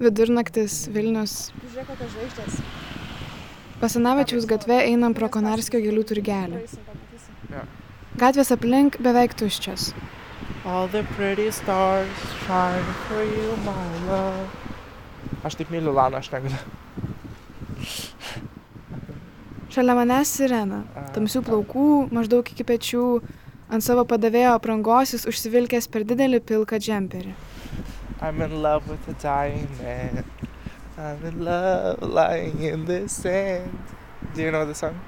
Vidurnaktis Vilnius. Žiūrėk, kokios žvaigždės. Pasanavičiaus gatve einam pro Konarskio gėlių turgelį. Gatvės aplink beveik tuščios. All the pretty stars shine for you, my love. Aš taip myliu Laną, aš negaliu. Šalia manęs sirena. Tamsių plaukų, maždaug iki pečių. Ant savo padavėjo aprangos jis užsivilkęs per didelį pilką džemperį. I'm in love with a dying man. I'm in love lying in the sand. Do you know the song?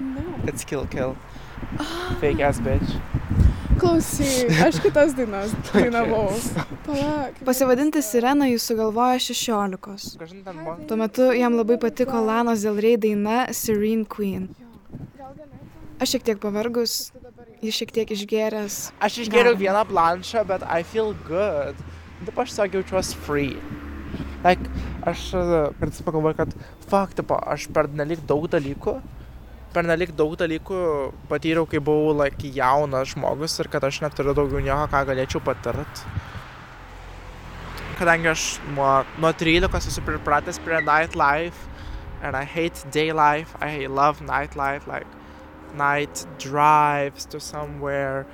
No. It's Kill Kill. Fake ass bitch. Klausyk, aš kitas dainas dainavau. Palauk. Pasivadinti sireną jis sugalvojo 16. Kažin ten man. Tuo metu jam labai patiko Lanos Delrey daina Serene Queen. Aš šiek tiek pavargus, jis šiek tiek išgeręs. Aš išgėriau Galima. vieną planšą, bet I feel good. Taip aš tiesiog jaučiuosi free. Like, aš e, kartais pagalvoju, kad fuck, tipo, aš per nelik daug dalykų, per nelik daug dalykų patyriau, kai buvau like, jaunas žmogus ir kad aš neturiu daugiau nieko, ką galėčiau patirt. Kadangi aš nuo, nuo 13 esu pripratęs prie nightlife and I hate day life, I love nightlife, like night drives to somewhere.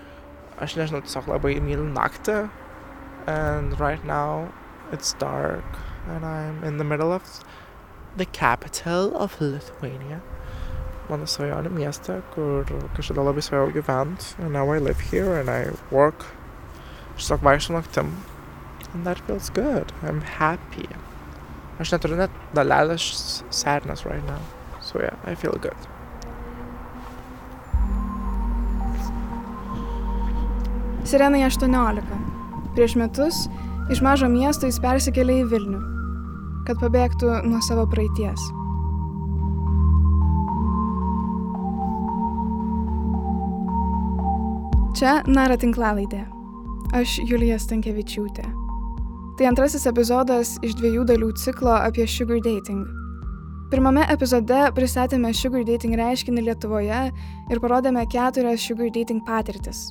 Aš nežinau, tiesiog labai myliu naktį. And right now it's dark and I'm in the middle of the capital of Lithuania. Mano svajonių miestą, kur kažkada labai svajojau gyventi. And now I live here and I work. Aš tiesiog vaikščiu naktim. And that feels good. I'm happy. Aš neturiu net dalelės sadness right now. So yeah, I feel good. Sirenai 18. Prieš metus iš mažo miesto jis persikėlė į Vilnių, kad pabėgtų nuo savo praeities. Čia Nara tinklalaidė. Aš Julija Stankievičiūtė. Tai antrasis epizodas iš dviejų dalių ciklo apie sugar dating. Pirmame epizode pristatėme sugar dating reiškinį Lietuvoje ir parodėme keturias sugar dating patirtis.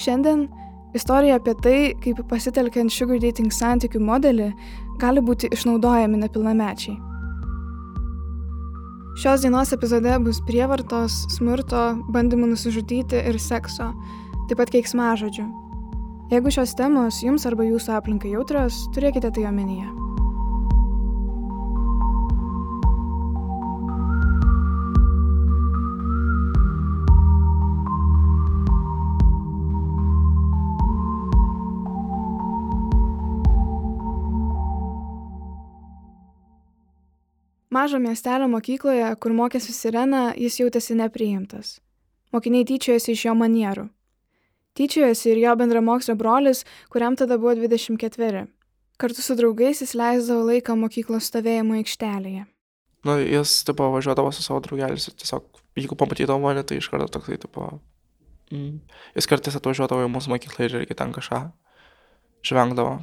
Šiandien istorija apie tai, kaip pasitelkiant sugar dating santykių modelį gali būti išnaudojami nepilnamečiai. Šios dienos epizode bus prievartos, smurto, bandymų nusižudyti ir sekso, taip pat keiksmažodžių. Jeigu šios temos jums arba jūsų aplinkai jautrios, turėkite tai omenyje. Mažo miestelio mokykloje, kur mokėsi Sirena, jis jautėsi nepriimtas. Mokiniai tyčiojosi iš jo manierų. Tyčiojosi ir jo bendramokslio brolis, kuriam tada buvo 24. Kartu su draugais jis leisdavo laiką mokyklos stovėjimo aikštelėje. Nu, jis, tipo, važiuodavo su savo draugeliais ir tiesiog, jeigu pamatydavo mane, tai iš karto toksai, tipo, mm. jis kartais atvažiuodavo į mūsų mokyklą ir irgi ten kažką žvengdavo.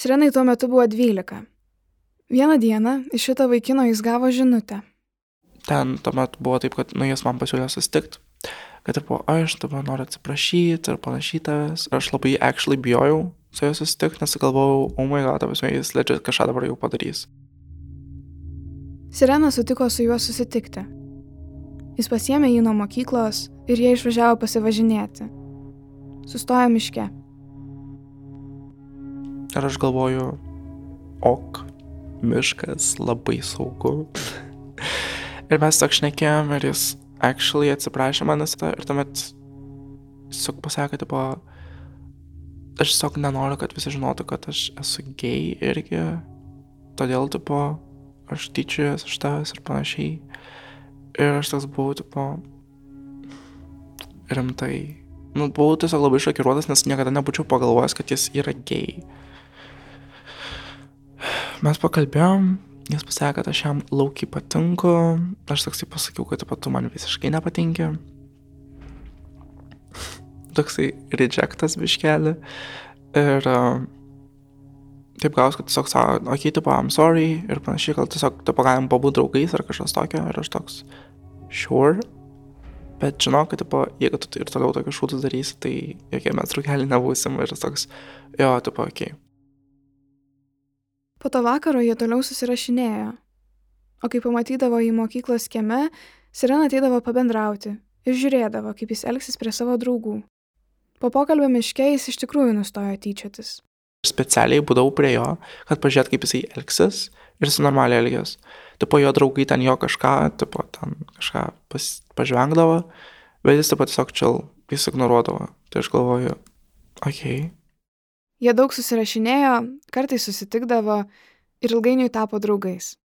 Sirenai tuo metu buvo 12. Vieną dieną iš šito vaikino jis gavo žinutę. Ten tuomet buvo taip, kad, nu, jis man pasiūlė susitikti, kad, tipo, aš dabar noriu atsiprašyti ir panašiai tavęs. Aš labai actually bijojau su juo susitikti, nes galvojau, oh my god, tavęs, jis legit kažką dabar jau padarys. Sirena sutiko su juo susitikti. Jis pasiemė jį nuo mokyklos ir jie išvažiavo pasivažinėti. Sustojo miške. Ir aš galvoju, ok, miškas labai saugu. ir mes tiesiog šnekėjom ir jis actually atsiprašė manęs ir tuomet tiesiog pasakė, tipo, aš tiesiog nenoriu, kad visi žinotų, kad aš esu gay irgi. Todėl, tipo, aš tyčiojuos iš tavęs ir panašiai. Ir aš toks buvau, tipo, rimtai. Nu, buvau tiesiog labai šokiruotas, nes niekada nebūčiau pagalvojęs, kad jis yra gay. Mes pakalbėjom, jis pasakė, kad aš jam laukiai patinku, aš toksai pasakiau, kad tu man visiškai nepatinki. Toksai rejectas biškelį. Ir uh, taip gaus, kad tiesiog savo, okei, okay, tipo, I'm sorry ir panašiai, gal tiesiog, tipo, galim pabūti draugais ar kažkas tokio. Ir aš toks, sure. Bet žinok, kad, tipo, jeigu tu ir toliau tokius šūdus darysi, tai jokie mes draugeliai nebūsim. Ir jis toks, jo, tipo, okei. Okay. Po to vakaro jie toliau susirašinėjo. O kai pamatydavo į mokyklos kieme, Sirena ateidavo pabendrauti ir žiūrėdavo, kaip jis elgsis prie savo draugų. Po pokalbio miške jis iš tikrųjų nustojo tyčiotis. Specialiai būdavau prie jo, kad pažiūrėt, kaip jisai elgsis ir su normaliai elgės. Tipo jo draugai ten jo kažką, tipo ten kažką pas, pažvengdavo, bet jis taip pat tiesiog čil, jis ignoruodavo. Tai aš galvoju, okei. Okay. Jie daug susirašinėjo, kartais susitikdavo ir ilgainiui tapo draugais.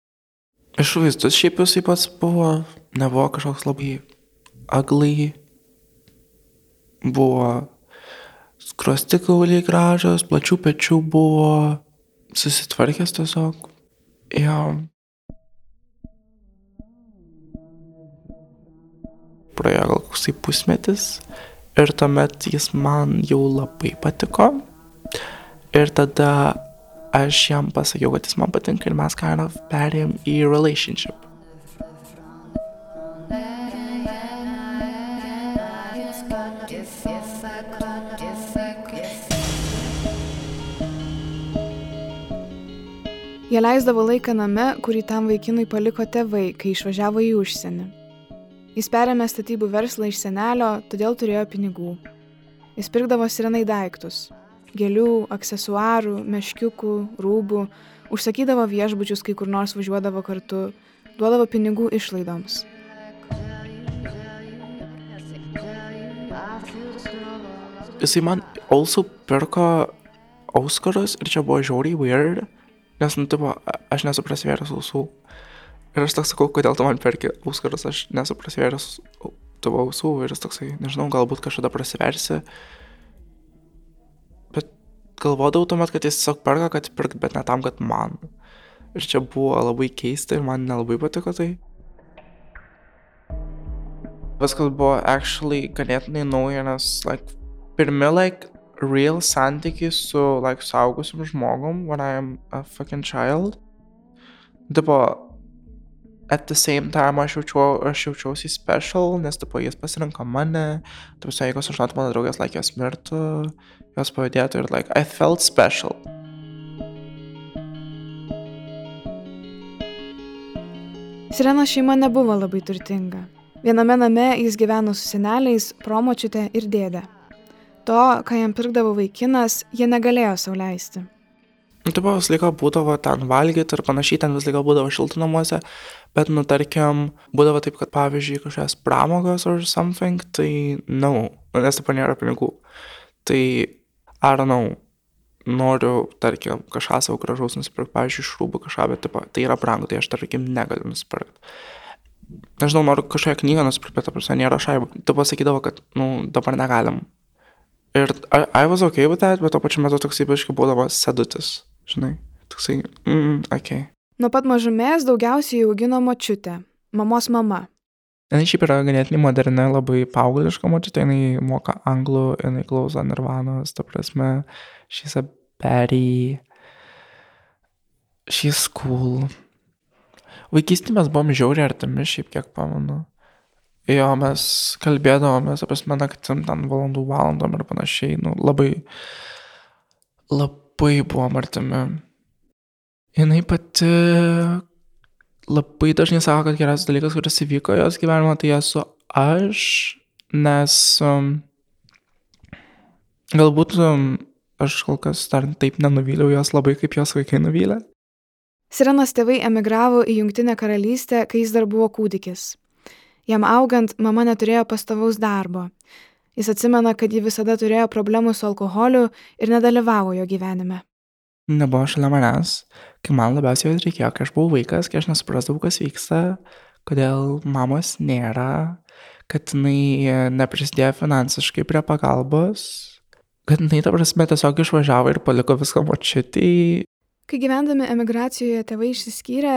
Išvaizdus šiaip jisai pats buvo, nebuvo kažkoks labai ugly, buvo skruostikauliai gražios, plačių pečių buvo, susitvarkęs tiesiog. Jo. Praėjo gal koksai pusmetis ir tuomet jis man jau labai patiko. Ir tada aš jam pasakiau, kad jis man patinka ir mes kind of perėjom į relationship. Jie leisdavo laiką name, kurį tam vaikinui paliko tėvai, kai išvažiavo į užsienį. Jis perėmė statybų verslą iš senelio, todėl turėjo pinigų. Jis pirkdavo sirenai daiktus - gėlių, aksesuarų, meškiukų, rūbų, užsakydavo viešbučius, kai kur nors važiuodavo kartu, duodavo pinigų išlaidoms. Jisai man also pirko Auskarus ir čia buvo žiauriai weird Nes, nu, tipo, aš nesu prasivėręs ausų. Ir aš toks sakau, kodėl tu man perki auskarus, aš nesu prasivėręs tavo ausų. Ir jis toksai, nežinau, galbūt kažkada prasiversi. Bet galvodavau tuomet, kad jis tiesiog perka, kad pirkt, bet ne tam, kad man. Ir čia buvo labai keista ir man nelabai patiko tai. Viskas buvo actually ganėtinai nauja, nes, like, pirmi, like, real santykį su, like, saugusiam žmogum when I am a fucking child. Tipo, at the same time aš, jaučiau, aš jaučiausi special, nes, tipo, jis pasirinko mane, tipo, jeigu aš žinotų mano draugės, like, jos mirtų, jos pavadėtų ir, like, I felt special. Sirenos šeima nebuvo labai turtinga. Viename name jis gyveno su seneliais, promočiute ir dėdė to, ką jam pirkdavo vaikinas, jie negalėjo sauliaisti. Nu, tai buvo vis laiko būdavo ten valgyti ir panašiai, ten vis laiko būdavo šiltų namuose, bet, nu, tarkim, būdavo taip, kad, pavyzdžiui, kažkokios pramogos or something, tai, no, nu, nes taip nėra pinigų. Tai, don't know, noriu, tarkim, kažką savo gražaus nusipirkti, pavyzdžiui, šrūbų kažką, bet, tipo, tai yra brangu, tai aš, tarkim, negaliu nusipirkti. Nežinau, noriu kažkokią knygą nusipirkti, bet, prasme, nėra šaibų. Tu pasakydavo, kad, nu, dabar negalim Ir I, I was okay with that, bet to pačiu metu toksai biškai būdavo sedutis, žinai. Toksai, mm, ok. Nuo pat mažumės daugiausiai augino močiutė, mamos mama. Jis šiaip yra ganėtinai moderni, labai paaugliška močiutė, jinai moka anglų, jinai klauso nirvanos, ta prasme, she's a baddie, she's cool. Vaikystį mes buvom žiauriai artimi, šiaip kiek pamenu. Jo, mes kalbėdavomės apie naktim ten valandų valandom ir panašiai, nu, labai, labai buvom artimi. Jis pati labai dažnai sako, kad geriausias dalykas, kuris įvyko jos gyvenime, tai esu aš, nes um, galbūt um, aš kol kas dar taip nenuvyliau jos labai, kaip jos vaikai nuvylė. Sirenos tėvai emigravo į Junktinę karalystę, kai jis dar buvo kūdikis. Jam augant, mama neturėjo pastovaus darbo. Jis atsimena, kad ji visada turėjo problemų su alkoholiu ir nedalyvavo jo gyvenime. Nebuvo šalia manęs, kai man labiausiai jos reikėjo, kai aš buvau vaikas, kai aš nesuprasdavau, kas vyksta, kodėl mamos nėra, kad jinai neprisidėjo finansiškai prie pagalbos, kad jinai, ta prasme, tiesiog išvažiavo ir paliko viską močiutį. Kai gyvendami emigracijoje tėvai išsiskyrė,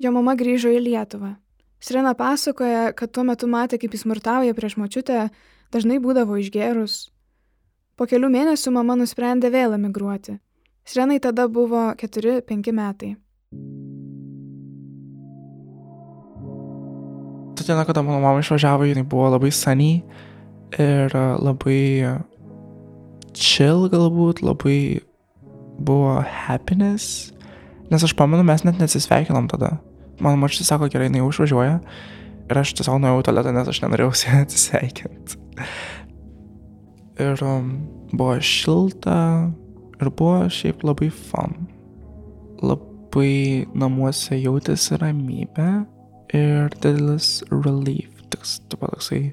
jo mama grįžo į Lietuvą. Sirena pasakoja, kad tuo metu matė, kaip jis smurtauja prieš močiutę, dažnai būdavo išgerus. Po kelių mėnesių mama nusprendė vėl emigruoti. Sirenai tada buvo 4-5 metai. Ta diena, kada mano mama išvažiavo, jinai buvo labai sunny ir labai chill galbūt, labai buvo happiness, Nes aš pamenu, mes net nesisveikinom tada. Mano mačiai sako, gerai, jinai užvažiuoja. Ir aš tiesiog nuėjau į tualetą, nes aš nenorėjau su ja atsisveikinti. Ir um, buvo šilta ir buvo šiaip labai fun. Labai namuose jautėsi ramybė ir didelis relief. Toks, pat toksai.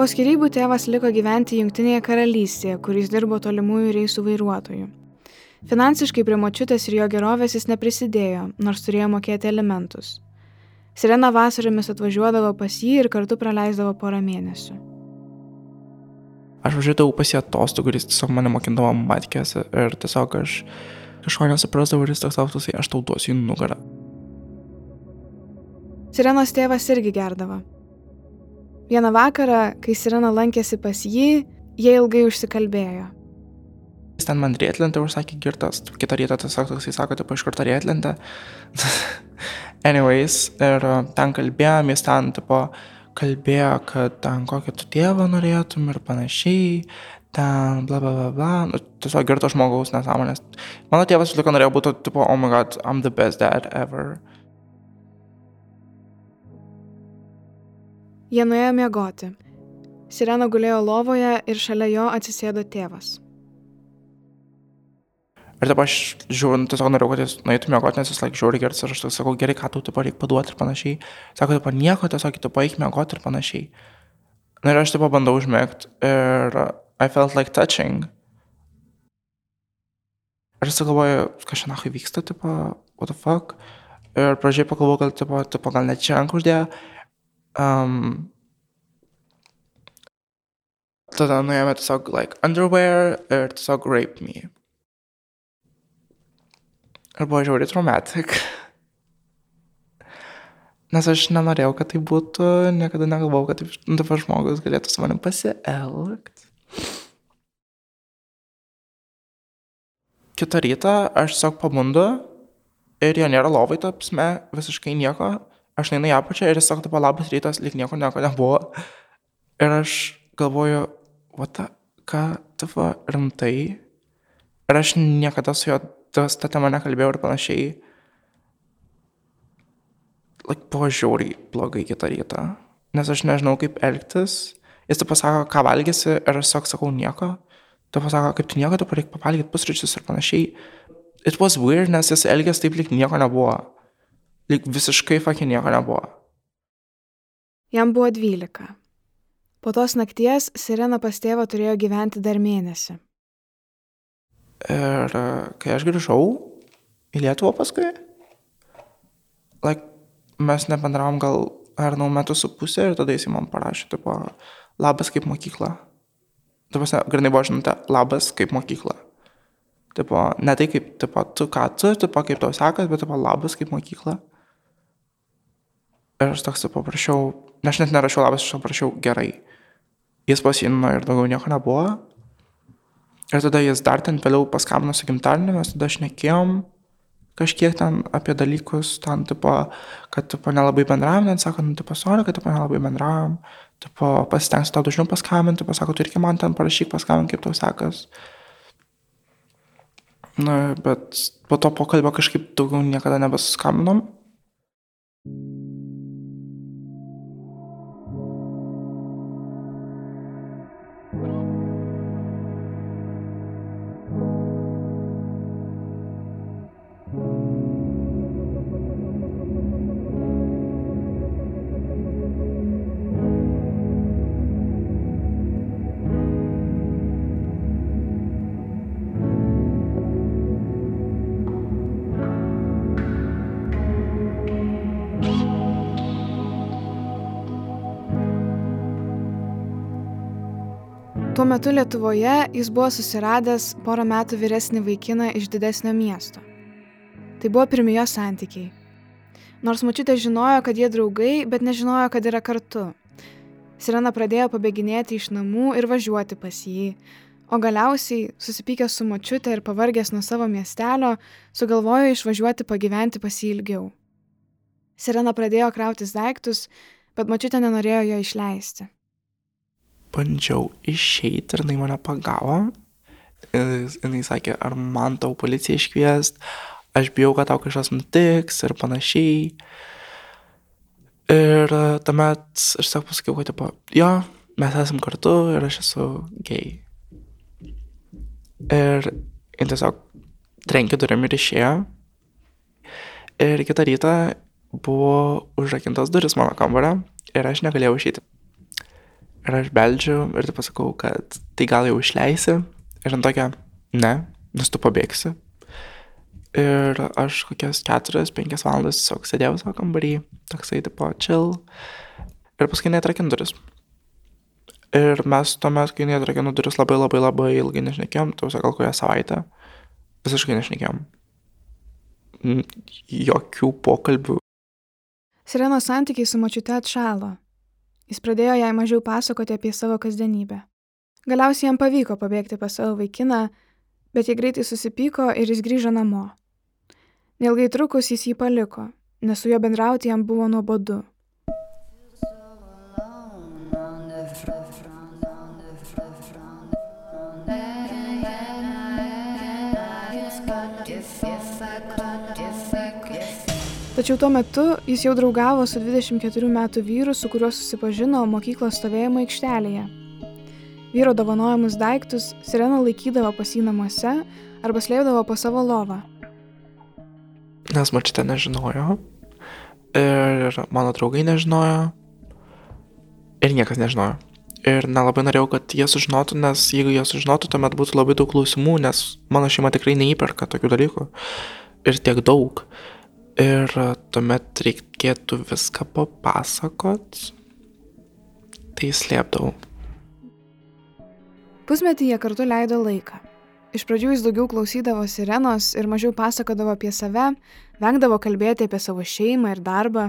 Po skirybų tėvas liko gyventi Junktinėje karalystėje, kuris dirbo tolimųjų reisų vairuotojų. Finansiškai prie močiutės ir jo gerovės jis neprisidėjo, nors turėjo mokėti elementus. Sirena vasaromis atvažiuodavo pas jį ir kartu praleisdavo porą mėnesių. Aš važiuodavau pas jį atostogų jis tiesiog mane mokindavo matkės ir tiesiog aš kažko nesuprasdavau ir jis toks autosai, aš tau duosiu į nugarą. Sirenos tėvas irgi gerdavo. Vieną vakarą, kai Sirena lankėsi pas jį, jie ilgai užsikalbėjo. Jis ten man rėtlintą užsakė girtas, kitą rytą tiesiog toksai sako, tipo iš karto rėtlintą. Anyways, ir uh, ten kalbėjom, jis ten, tipo, kalbėjo, kad ten kokį tu tėvą norėtum ir panašiai, ten bla bla bla bla, nu, tiesiog girto žmogaus nesąmonės. Mano tėvas visą laiką norėjo būti, tipo, oh my god, I'm the best dad ever. Jie nuėjo miegoti. Sirena gulėjo lovoje ir šalia jo atsisėdo tėvas. Ir dabar aš žiūriu, nu, tiesiog norėjau, kad jis nueitų miegoti, nes jis laik žiūri gerai, aš tik sakau, gerai, ką tau tipo reikia paduoti ir panašiai. Sako, tipo, nieko, tiesiog tu paeik miegoti ir panašiai. Na ir aš tipo bandau užmėgti ir I felt like touching. Ir aš galvoju, šiandien nahui vyksta, tipo, what the fuck. Ir pradžiai pagalvoju, gal, tipo, tipo, gal net čia ant uždėjo. Um, tada nuėjome tiesiog, like, underwear ir tiesiog rape me. Ir buvo žiauriai traumatic. Nes aš nenorėjau, kad tai būtų, niekada negalvojau, kad taip, nu, dabar žmogus galėtų su manim pasielgti. Kitą rytą aš tiesiog pabundu ir jo nėra lovai, tapsme, visiškai nieko. Aš neinu į apačią ir jis sako, taip, labas rytas, lyg nieko nieko nebuvo. Ir aš galvoju, what, ką, taip, rimtai. Ir aš niekada su juo tas, tą temą nekalbėjau ir panašiai. Like, buvo žiauriai blogai kitą rytą, nes aš nežinau, kaip elgtis. Jis tu pasako, ką valgysi ir aš tiesiog sakau nieko. Tu pasako, kaip tu nieko, tu reikia pavalgyti pusryčius ir panašiai. It was weird, nes jis elgės taip, lyg nieko nebuvo. Lyg visiškai fucking nieko nebuvo. Jam buvo 12. Po tos nakties Sirena pas tėvą turėjo gyventi dar mėnesį. Ir kai aš grįžau į Lietuvą paskui, like, mes nebendravom gal ar nau metus su pusė ir tada jis man parašė, tipo, labas kaip mokykla. Taip, grinai buvo žinutė, labas kaip mokykla. Tipo, ne tai kaip, tipo, tu ką tu, tipo, kaip tau sekas, bet, tipo, labas kaip mokykla. Ir aš toks, tipo, prašiau, ne aš net nerašiau labas, aš paprašiau gerai. Jis pasinino ir daugiau nieko nebuvo. Ir tada jis dar ten vėliau paskambino su gimtadieniu, mes tada šnekėjom kažkiek ten apie dalykus, ten, tipo, kad, tipo, nelabai bendravom, ten sako, nu, tipo, sorry, kad, tipo, nelabai bendravom, tipo, pasitengsiu tau dažniau paskambinti, tipo, sako, tu irgi man ten parašyk paskambinti, kaip tau sekas. Na, bet po to pokalbio kažkaip daugiau niekada nebeskambinom. Tuo metu Lietuvoje jis buvo susiradęs porą metų vyresnį vaikiną iš didesnio miesto. Tai buvo pirmi jo santykiai. Nors mačiutė žinojo, kad jie draugai, bet nežinojo, kad yra kartu. Sirena pradėjo pabėginėti iš namų ir važiuoti pas jį, o galiausiai, susipykęs su mačiutė ir pavargęs nuo savo miestelio, sugalvojo išvažiuoti pagyventi pas jį ilgiau. Sirena pradėjo krautis daiktus, bet mačiutė nenorėjo jo išleisti. Bandžiau išeiti ir jinai mane pagavo. Jinai sakė, ar man tau policiją iškviest, aš bijau, kad tau kažkas nutiks ir panašiai. Ir tuomet aš tiesiog pasakiau, kad, tipo, jo, mes esam kartu ir aš esu gay. Ir jin tiesiog trenkė durim ir išėjo. Ir kitą rytą buvo užrakintos duris mano kambario ir aš negalėjau išeiti. Ir aš beldžiu ir tai pasakau, kad tai gal jau išleisi. Ir ant tokia, ne, nes tu pabėgsi. Ir aš kokias 4-5 valandas tiesiog sėdėjau savo kambarį, toksai tipo chill. Ir paskui netrakinu duris. Ir mes tuomet, kai netrakinu duris, labai labai labai ilgai nešnekėjom, tu gal kokią savaitę, visiškai nešnekėjom. Jokių pokalbių. Sirenos santykiai su mačiute atšalo. Jis pradėjo jai mažiau pasakoti apie savo kasdienybę. Galiausiai jam pavyko pabėgti pas savo vaikiną, bet jie greitai susipyko ir jis grįžo namo. Nelgai trukus jis jį paliko, nes su juo bendrauti jam buvo nuobodu. Tačiau tuo metu jis jau draugavo su 24 metų vyru, su kuriuo susipažino mokyklos stovėjimo aikštelėje. Vyro dovanojamus daiktus Sirena laikydavo pas jį namuose arba slėpdavo po savo lovą. Nes mačytė nežinojo ir mano draugai nežinojo ir niekas nežinojo. Ir nelabai norėjau, kad jie sužinotų, nes jeigu jie sužinotų, tuomet būtų labai daug klausimų, nes mano šeima tikrai neįperka tokių dalykų. Ir tiek daug. Ir tuomet reikėtų viską papasakot. Tai slėpdavau. Pusmetį jie kartu leido laiką. Iš pradžių jis daugiau klausydavo sirenos ir mažiau pasakodavo apie save, vengdavo kalbėti apie savo šeimą ir darbą.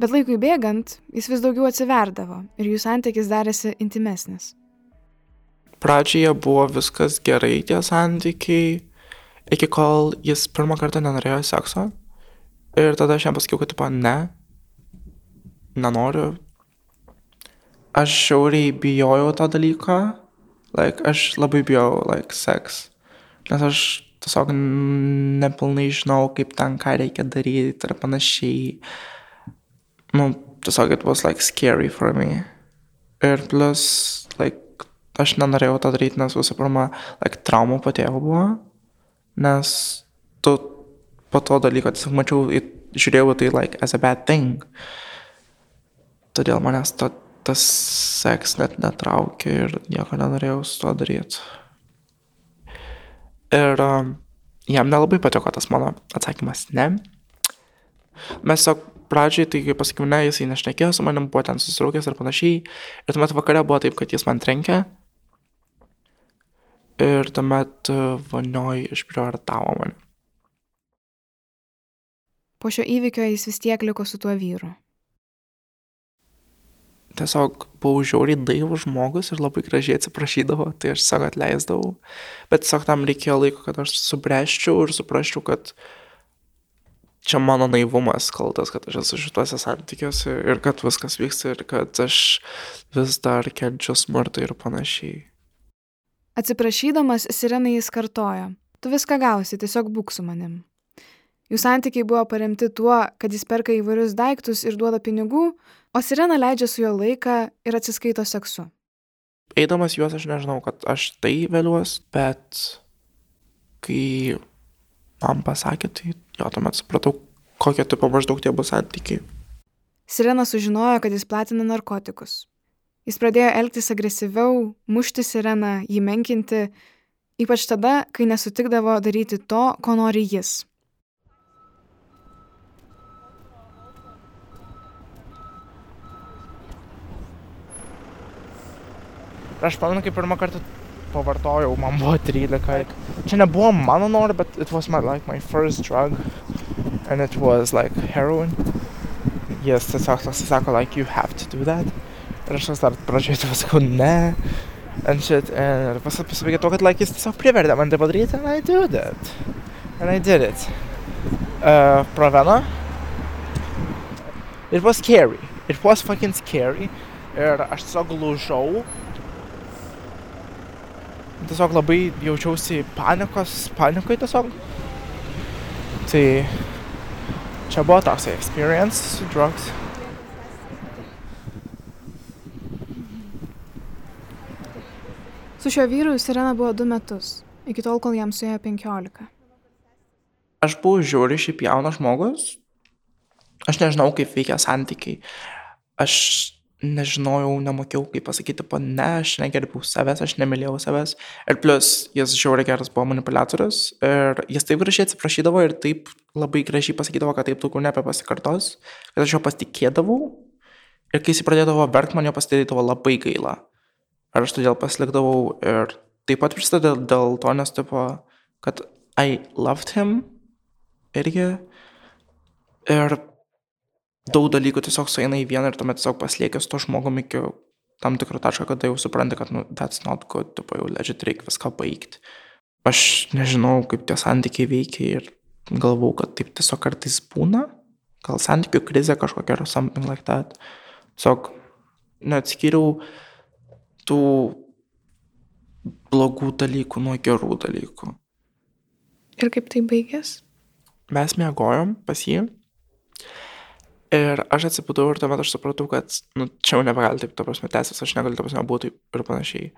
Bet laikui bėgant, jis vis daugiau atsiverdavo ir jų santykis darėsi intimesnis. Pradžioje buvo viskas gerai tie santykiai, iki kol jis pirmą kartą nenorėjo sekso. Ir tada aš jam pasakiau, kad, tipo, ne, nenoriu. Aš šiauriai bijojau tą dalyką, like, aš labai bijojau, like, seks. Nes aš tiesiog nepilnai žinau, kaip ten ką reikia daryti ir panašiai. Nu, tiesiog it was, like, scary for me. Ir plus, like, aš nenorėjau tą daryti, nes visų pirma, like, traumų po tėvo buvo. Nes tu po to dalyko tiesiog mačiau, žiūrėjau tai like as a bad thing. Todėl manęs to, tas seks net netraukė ir nieko nenorėjau su to daryti. Ir um, jam nelabai patiko tas mano atsakymas ne. Mes tiesiog pradžiai, tai kai pasakiau ne, jisai nešnekėjo su manim, buvo ten susiraukęs ir panašiai. Ir tuomet vakare buvo taip, kad jis man trenkė. Ir tuomet uh, vonioj išpriortavo mane. Po šio įvykio jis vis tiek liko su tuo vyru. Tiesiog buvau žiauriai daivus žmogus ir labai gražiai atsiprašydavo, tai aš savo atleisdavau. Bet tiesiog tam reikėjo laiko, kad aš subreščiau ir suprasčiau, kad čia mano naivumas kaltas, kad aš esu šituose santykiuose ir kad viskas vyksta ir kad aš vis dar kenčiu smurtą ir panašiai. Atsiprašydamas, Sirenai jis kartojo, tu viską gausi, tiesiog būk su manim. Jų santykiai buvo paremti tuo, kad jis perka įvairius daiktus ir duoda pinigų, o Sirena leidžia su juo laiką ir atsiskaito seksu. Eidamas juos aš nežinau, kad aš tai vėliuos, bet kai man pasakė, tai jo tuomet supratau, kokie tipo maždaug tie bus santykiai. Sirena sužinojo, kad jis platina narkotikus. Jis pradėjo elgtis agresyviau, mušti sireną, jį menkinti, ypač tada, kai nesutikdavo daryti to, ko nori jis. Aš pamenu, kai pirmą kartą pavartojau, man buvo 13. Čia nebuvo mano nori, bet it was my, like, my first drug. And it was like heroin. Jis tiesiog sako, like, you have to do that. Ir aš dar pradžioje tai pasakau, ne. And shit. Ir pasibaigė to, kad, like, jis tiesiog privertė man tai padaryti, and I did it. And I did it. Uh, Pravena. it was scary. It was fucking scary. Ir aš tiesiog lūžau. Tiesiog labai jaučiausi panikos, panikoj tiesiog. Tai čia buvo toks experience su drugs. Su šiuo vyru Sirena buvo du metus, iki tol, kol jam suėjo 15. Aš buvau žiūri šiaip jaunas žmogus. Aš nežinau, kaip veikia santykiai. Aš nežinojau, nemokėjau, kaip pasakyti po ne, aš negerbiau savęs, aš nemylėjau savęs. Ir plus, jis žiauriai geras buvo manipuliatorius. Ir jis taip gražiai atsiprašydavo ir taip labai gražiai pasakydavo, kad taip daugiau nebepasikartos, kad aš jo pasitikėdavau. Ir kai jis pradėdavo verkti, man jo pasidarydavo labai gaila. Ir aš todėl pasilikdavau ir taip pat prisideda dėl, to, nes tipo, kad I loved him irgi. Ir daug dalykų tiesiog sueina į vieną ir tuomet tiesiog pasliekė su to žmogumi iki tam tikro taško, kada jau supranti, kad, nu, that's not good, tipo, jau legit reikia viską baigti. Aš nežinau, kaip tie santykiai veikia ir galvau, kad taip tiesiog kartais būna. Gal santykių krizė kažkokia ar something like that. Tiesiog neatskyriau tų blogų dalykų nuo gerų dalykų. Ir kaip tai baigės? Mes miegojom pas jį. Ir aš atsipūdau ir tuomet aš supratau, kad, nu, čia jau nebegali taip, ta prasme, tęsis, aš negaliu, ta prasme, būti ir panašiai.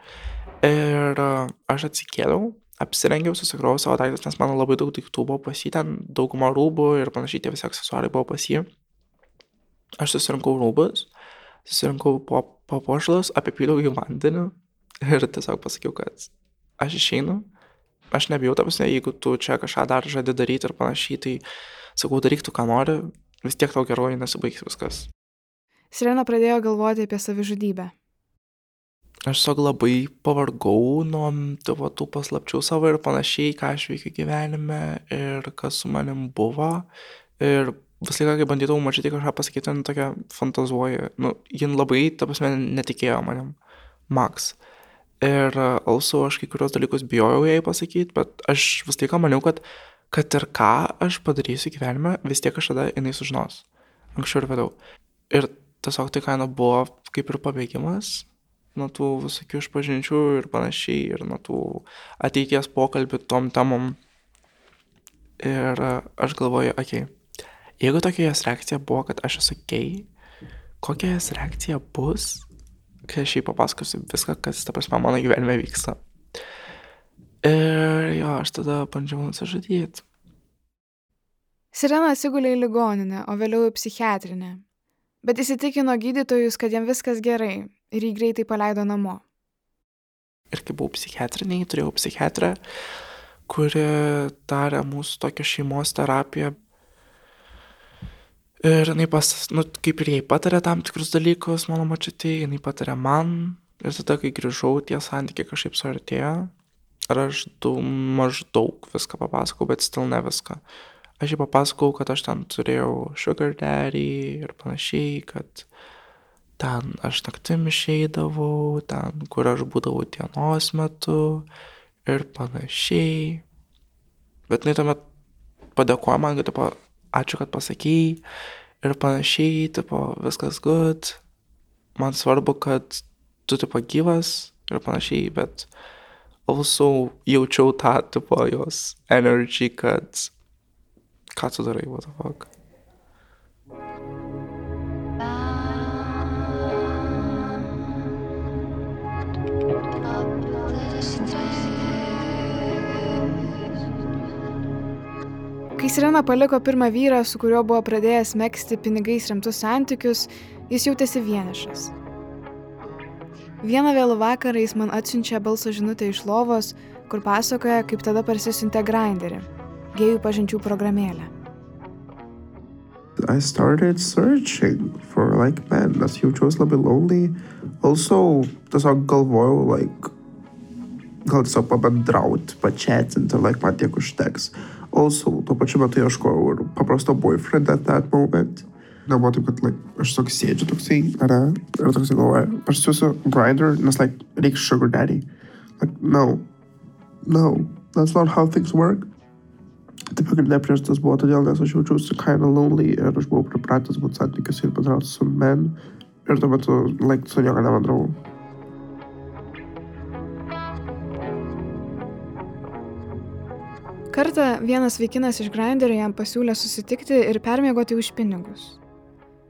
Ir uh, aš atsikėliau, apsirengiau, susikrovau savo daiktus, nes mano labai daug daiktų buvo pas jį, ten dauguma rūbų ir panašiai, tie visi aksesuarai buvo pas jį. Aš susirinkau rūbus, susirinkau papuošalus, apipyliau į vandenį ir tiesiog pasakiau, kad aš išeinu. Aš nebijau, ta prasme, jeigu tu čia kažką dar žadi daryti ir panašiai, tai sakau, daryk tu, ką nori, vis tiek tau geroji nesibaigs viskas. Sirena pradėjo galvoti apie savižudybę. Aš tiesiog labai pavargau nuo tavo tų paslapčių savo ir panašiai, ką aš veikiu gyvenime ir kas su manim buvo. Ir visą laiką, kai bandydavau mažyti kažką pasakyti, nu tokia fantazuoja. Nu, jin labai, ta prasme, netikėjo manim. Max. Ir also aš kai kurios dalykus bijojau jai pasakyti, bet aš vis laiką maniau, kad, kad ir ką aš padarysiu gyvenime, vis tiek kažkada jinai sužinos. Anksčiau ir vėliau. Ir tiesiog tai kaina buvo kaip ir pabėgimas nuo tų visokių išpažinčių ir panašiai, ir nuo tų ateities pokalbių tom temom. Ir aš galvoju, okei, okay, jeigu tokia jos reakcija buvo, kad aš esu gay, kokia jos reakcija bus, kai aš jai papasakosiu viską, kas, ta prasme, mano gyvenime vyksta. Ir jo, aš tada bandžiau nusižudyti. Sirena atsigulė į ligoninę, o vėliau į psichiatrinę. Bet įsitikino gydytojus, kad jam viskas gerai ir jį greitai paleido namo. Ir kai buvau psichiatriniai, turėjau psichiatrę, kuri darė mūsų tokią šeimos terapiją. Ir jinai pas, nu, kaip ir jai patarė tam tikrus dalykus, mano mačiutė, jinai patarė man. Ir tada, kai grįžau, tie santykiai kažkaip suartėjo. Ir aš du maždaug viską papasakau, bet stil ne viską. Aš jai papasakau, kad aš ten turėjau sugar daddy ir panašiai, kad ten aš naktim išeidavau, ten, kur aš būdavau dienos metu ir panašiai. Bet jinai tuomet padėkoja man, kad, tipo, ačiū, kad pasakėjai ir panašiai, tipo, viskas good. Man svarbu, kad tu, tipo, gyvas ir panašiai, bet also jaučiau tą, tipo, jos energy, kad ką tu darai, what the fuck. Kai Sirena paliko pirmą vyrą, su kuriuo buvo pradėjęs mėgsti pinigais remtus santykius, jis jautėsi vienišas. Vieną vėlų vakarą jis man atsiunčia balso žinutę iš lovos, kur pasakoja, kaip tada parsisiuntė grinderį, gėjų pažinčių programėlę. I started searching for like men, nes jaučiausi labai lonely. Also, tiesiog galvojau, like, gal tiesiog pabendrauti, pačiatinti, like, man tiek užteks. Also, tuo pačiu metu ieškojau ir paprasto boyfriend at that moment. Nebuvo taip, kad, like, aš tiesiog sėdžiu toksai, ar? Ir toksai galvoju, aš siūsiu grinder, nes, like, reikia sugar daddy. Like, no. No, that's not how things work. Tai pagrindinė priežastis buvo todėl, nes aš jaučiausi kinda lonely ir aš buvau pripratęs būti santykiuose ir bendrauti su men. Ir tuo metu, like, su nieko nebendravau. Kartą vienas vaikinas iš Grinderio jam pasiūlė susitikti ir permiegoti už pinigus.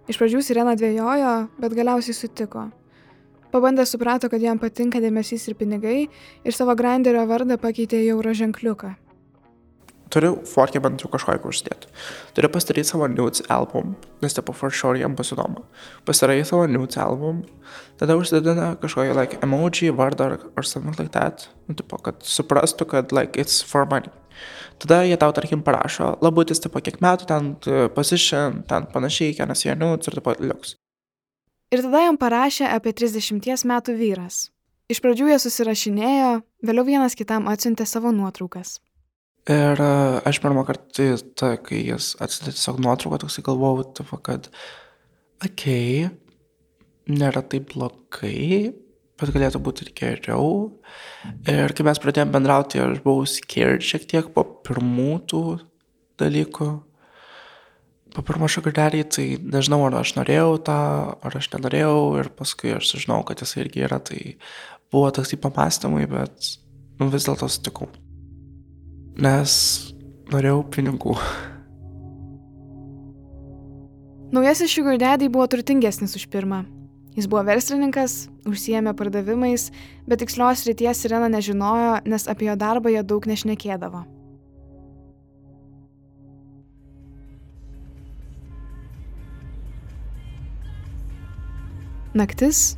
Iš pradžių Sirena dvėjojo, bet galiausiai sutiko. Pabandęs suprato, kad jam patinka dėmesys ir pinigai ir savo Grinderio vardą pakeitė į euro ženkliuką. Turiu forkę bent jau kažką užsidėti. Turiu pasidaryti savo nudes album, nes tipo for sure jam bus įdomu. Pasidarai savo nudes album, tada užsideda kažkokį like emoji, vardą ar, ar something like that. Nu, tipo, kad suprastų, kad like it's for money. Tada jie tau, tarkim, parašo, labutis, tipo, kiek metų ten, position, ten panašiai, kenas jie nudes ir tipo, liuks. Ir tada jam parašė apie 30 metų vyras. Iš pradžių jie susirašinėjo, vėliau vienas kitam atsiuntė savo nuotraukas. Ir uh, aš pirmą kartą, ta, kai jis atsidė tiesiog nuotrauką, toksai galvojau, tipo, kad, okei, okay, nėra taip blogai, bet galėtų būti ir geriau. Ir kai mes pradėjome bendrauti, aš buvau scared šiek tiek po pirmų tų dalykų. Po pirmo šagardelį, tai nežinau, ar aš norėjau tą, ar aš nenorėjau, ir paskui aš sužinau, kad jis irgi yra, tai buvo toks į pamastymai, bet nu, vis dėlto sutikau nes norėjau pinigų. Naujasis Sugar Daddy buvo turtingesnis už pirmą. Jis buvo verslininkas, užsijėmė pardavimais, bet tikslios ryties Sirena nežinojo, nes apie jo darbą jie daug nešnekėdavo. Naktis.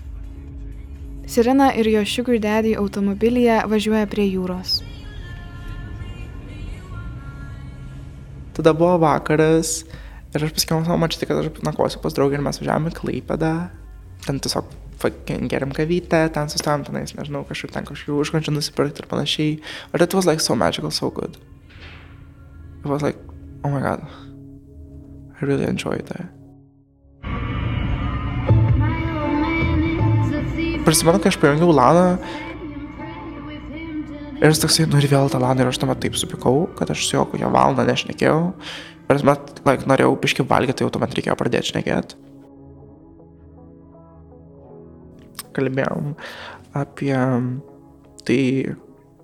Sirena ir jo Sugar Daddy automobilyje važiuoja prie jūros. Tada buvo vakaras ir aš pasakiau savo mačiutį, kad aš nakvosiu pas draugį ir mes važiavome į Klaipėdą. Ten tiesiog geriam kavytę, ten sustojom tenais, nežinau, kažkur ten kažkokių užkančių nusipirkti ir panašiai. But it was like so magical, so good. It was like, oh my god. I really enjoyed that. Prisimenu, kai aš pajungiau Laną ir jis toksai, nu ir vėl tą Laną ir aš tuomet taip supikau, kad aš su juo kokią valandą nešnekėjau. Ir tuomet, like, norėjau biški valgyti, tai jau tuomet reikėjo pradėti šnekėti. Kalbėjom apie tai,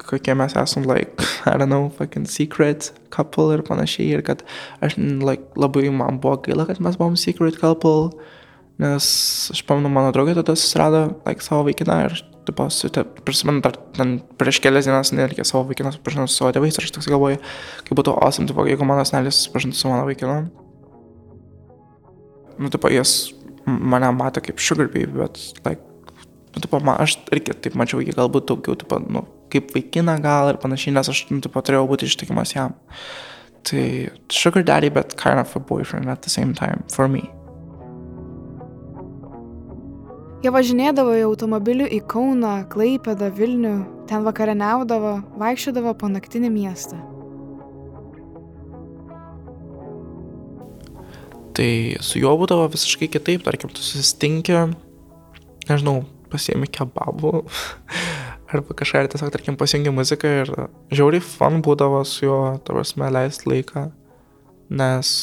kokie mes esam, like, I don't know, fucking secret couple ir panašiai. Ir kad aš, like, labai man buvo gaila, kad mes buvom secret couple. Nes aš pamenu, mano draugė tada susirado, like, savo vaikiną ir, tipo, su, te, prisimenu, dar ten prieš kelias dienas nereikėjo savo vaikiną susipažinti su savo tėvais ir aš toks galvoju, kaip būtų awesome, tipo, jeigu mano senelis susipažintų su mano vaikinu. Nu, tipo, jis mane matė kaip sugar baby, bet, like, nu, tipo, man, aš irgi taip mačiau jį galbūt daugiau, tipo, nu, kaip vaikiną gal ir panašiai, nes aš, nu, tipo, turėjau būti ištikimas jam. Tai sugar daddy, but kind of a boyfriend at the same time, for me. Jie važinėdavo į automobilių į Kauną, Klaipėdą, Vilnių, ten vakarieniaudavo, vaikščiodavo po naktinį miestą. Tai su juo būdavo visiškai kitaip, tarkim, tu susitinki, nežinau, pasiemi kebabų arba kažką ir tiesiog, tarkim, pasijungi muziką ir žiauriai fun būdavo su juo, tavasme, leisti laiką, nes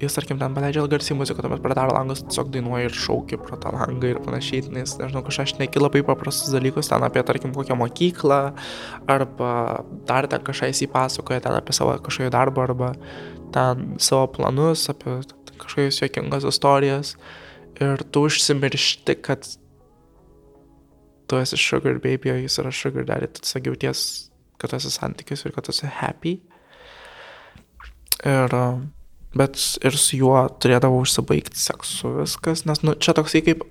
jis, tarkim, ten paleidžia garsiai muziką, tuomet pradaro langus, tiesiog dainuoja ir šaukia pro tą langą ir panašiai, nes, nežinau, kažką aš neki labai paprastus dalykus, ten apie, tarkim, kokią mokyklą, arba dar ten kažką įsipasakoja, ten apie savo kažkokį darbą, arba ten savo planus, apie kažkokias juokingas istorijas. Ir tu užsimiršti, kad tu esi sugar baby, o jis yra sugar daddy, tu tiesiog jauties, kad esi santykis ir kad esi happy. Ir, bet ir su juo turėdavau užsibaigti seksu viskas, nes, nu, čia toksai kaip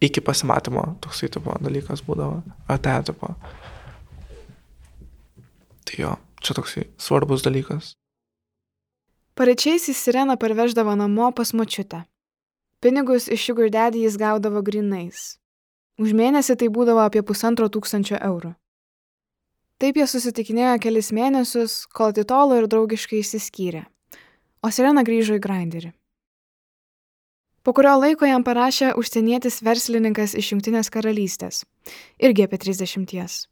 iki pasimatymo toksai tipo dalykas būdavo, ate tipo. Tai jo, čia toksai svarbus dalykas. Pareičiais į sireną parveždavo namo pas močiutę. Pinigus iš Sugar Daddy jis gaudavo grinais. Už mėnesį tai būdavo apie pusantro tūkstančio eurų. Taip jie susitikinėjo kelis mėnesius, kol atitolo ir draugiškai išsiskyrė. O Sirena grįžo į Grinderį. Po kurio laiko jam parašė užsienietis verslininkas iš Junktinės karalystės. Irgi apie 30.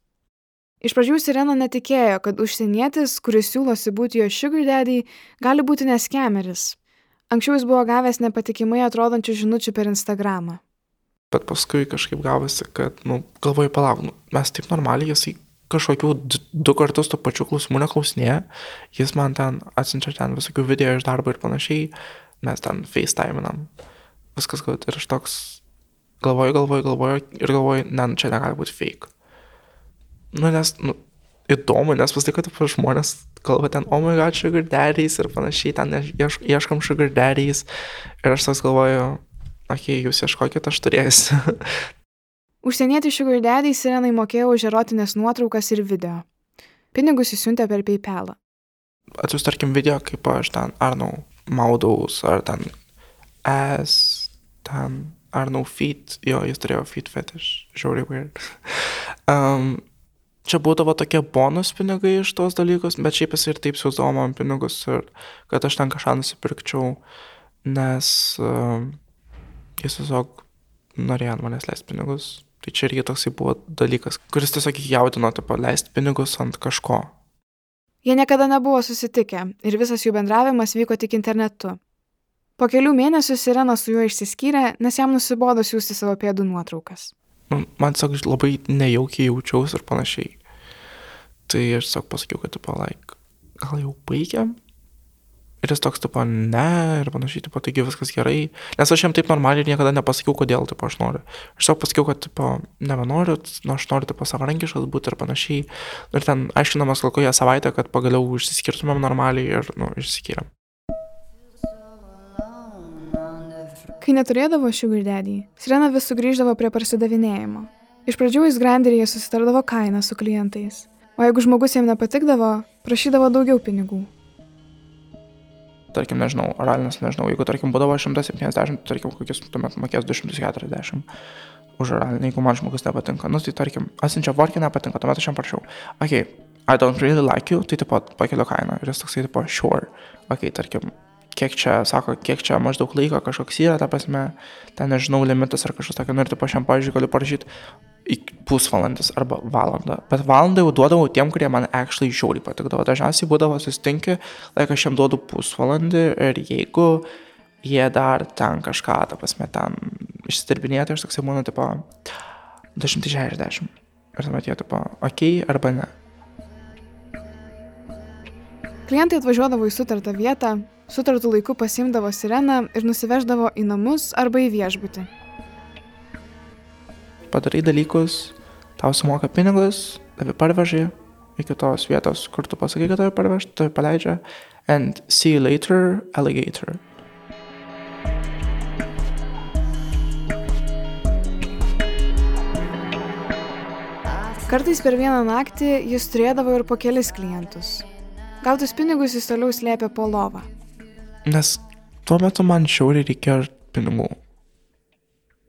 Iš pradžių Sirena netikėjo, kad užsienietis, kuris siūlosi būti jo sugar daddy, gali būti neskemeris. Anksčiau jis buvo gavęs nepatikimai atrodančių žinučių per Instagramą. Bet paskui kažkaip gavosi, kad, nu, galvoju, palauk, nu, mes taip normaliai, jisai kažkokių du kartus tų pačių klausimų neklausinėja, jis man ten atsiunčia ten visokių video iš darbo ir panašiai, mes ten facetiminam, viskas kad ir aš toks galvoju, galvoju, galvoju ir galvoju, ne, nu, čia negali būti fake. Nu, nes, nu, įdomu, nes vis tik, kad žmonės kalba ten, oh my god, sugar daddies ir panašiai, ten ieš, ieškom sugar daddies ir aš toks galvoju, okei, okay, jūs ieškokit, aš turėsiu. Užsienietį sugar daddy Sirenai mokėjo už erotinės nuotraukas ir video. Pinigus įsiuntė per PayPalą. atsiųs, tarkim, video, kaip aš ten, ar nau, maudaus, ar ten es, ten, ar nau, feet, jo, jis turėjo feet fetish, žiauriai weird. um, čia būdavo tokie bonus pinigai iš tos dalykus, bet šiaip jis ir taip siūsdavo man pinigus, ir kad aš ten kažką nusipirkčiau, nes um, jis tiesiog norėjo ant manęs leisti pinigus. Tai čia irgi toksai buvo dalykas, kuris tiesiog jaudino, tipo, leisti pinigus ant kažko. Jie niekada nebuvo susitikę ir visas jų bendravimas vyko tik internetu. Po kelių mėnesių Sirena su juo išsiskyrė, nes jam nusibodo siūsti savo pėdų nuotraukas. Nu, man tiesiog labai nejaukiai jaučiausi ir panašiai. Tai aš tiesiog pasakiau, kad, tipo, like, gal jau baigiam? Ir jis toks, tipo, ne, ir panašiai, tipo, taigi viskas gerai. Nes aš jam taip normaliai niekada nepasakiau, kodėl, tipo, aš noriu. Aš tiesiog pasakiau, kad, tipo, nebenoriu, nu, aš noriu, tipo, savarankiškas būti ir panašiai. Ir ten aiškinamas kokią savaitę, kad pagaliau išsiskirtumėm normaliai ir, nu, išsiskyrėm. Kai neturėdavo sugar daddy, Sirena vis sugrįždavo prie parsidavinėjimo. Iš pradžių jis granderyje susitardavo kainą su klientais, o jeigu žmogus jam nepatikdavo, prašydavo daugiau pinigų. tarkim, nežinau, oralinis, nežinau, jeigu, tarkim, būdavo 170, tarkim, kokius tuomet mokės 240 už oralinį, jeigu man žmogus nepatinka, nu, tai tarkim, atsiunčia vorkį nepatinka, tuomet aš jam prašau, ok, I don't really like you, tai tipo pakeliu kainą ir jis toksai, tipo, sure, ok, tarkim, kiek čia, sako, kiek čia maždaug laiko kažkoks yra, ta prasme, ten nežinau, limitas ar kažkas tokio, nu ir tipo, aš jam, pavyzdžiui, galiu parašyti pusvalandis arba valandą. Bet valandą jau duodavau tiem, kurie man actually žiauriai patikdavo. Dažniausiai būdavo susitinki, laik aš jam duodu pusvalandį ir jeigu jie dar ten kažką, ta prasme, ten išsidirbinėti, aš toksai būnu, tipo, 260. Ir tuomet jie, tipo, ok arba ne. Klientai atvažiuodavo į sutartą vietą, sutartų laiku pasimdavo sireną ir nusiveždavo į namus arba į viešbutį. Padarai dalykus, tau sumoka pinigus, tave parvežė iki tos vietos, kur tu pasakai, kad tave parvež, tave paleidžia. And see you later, alligator. Kartais per vieną naktį jis turėdavo ir po kelis klientus. Gautus pinigus jis toliau slėpė po lovą. Nes tuo metu man šiauriai reikėjo pinigų.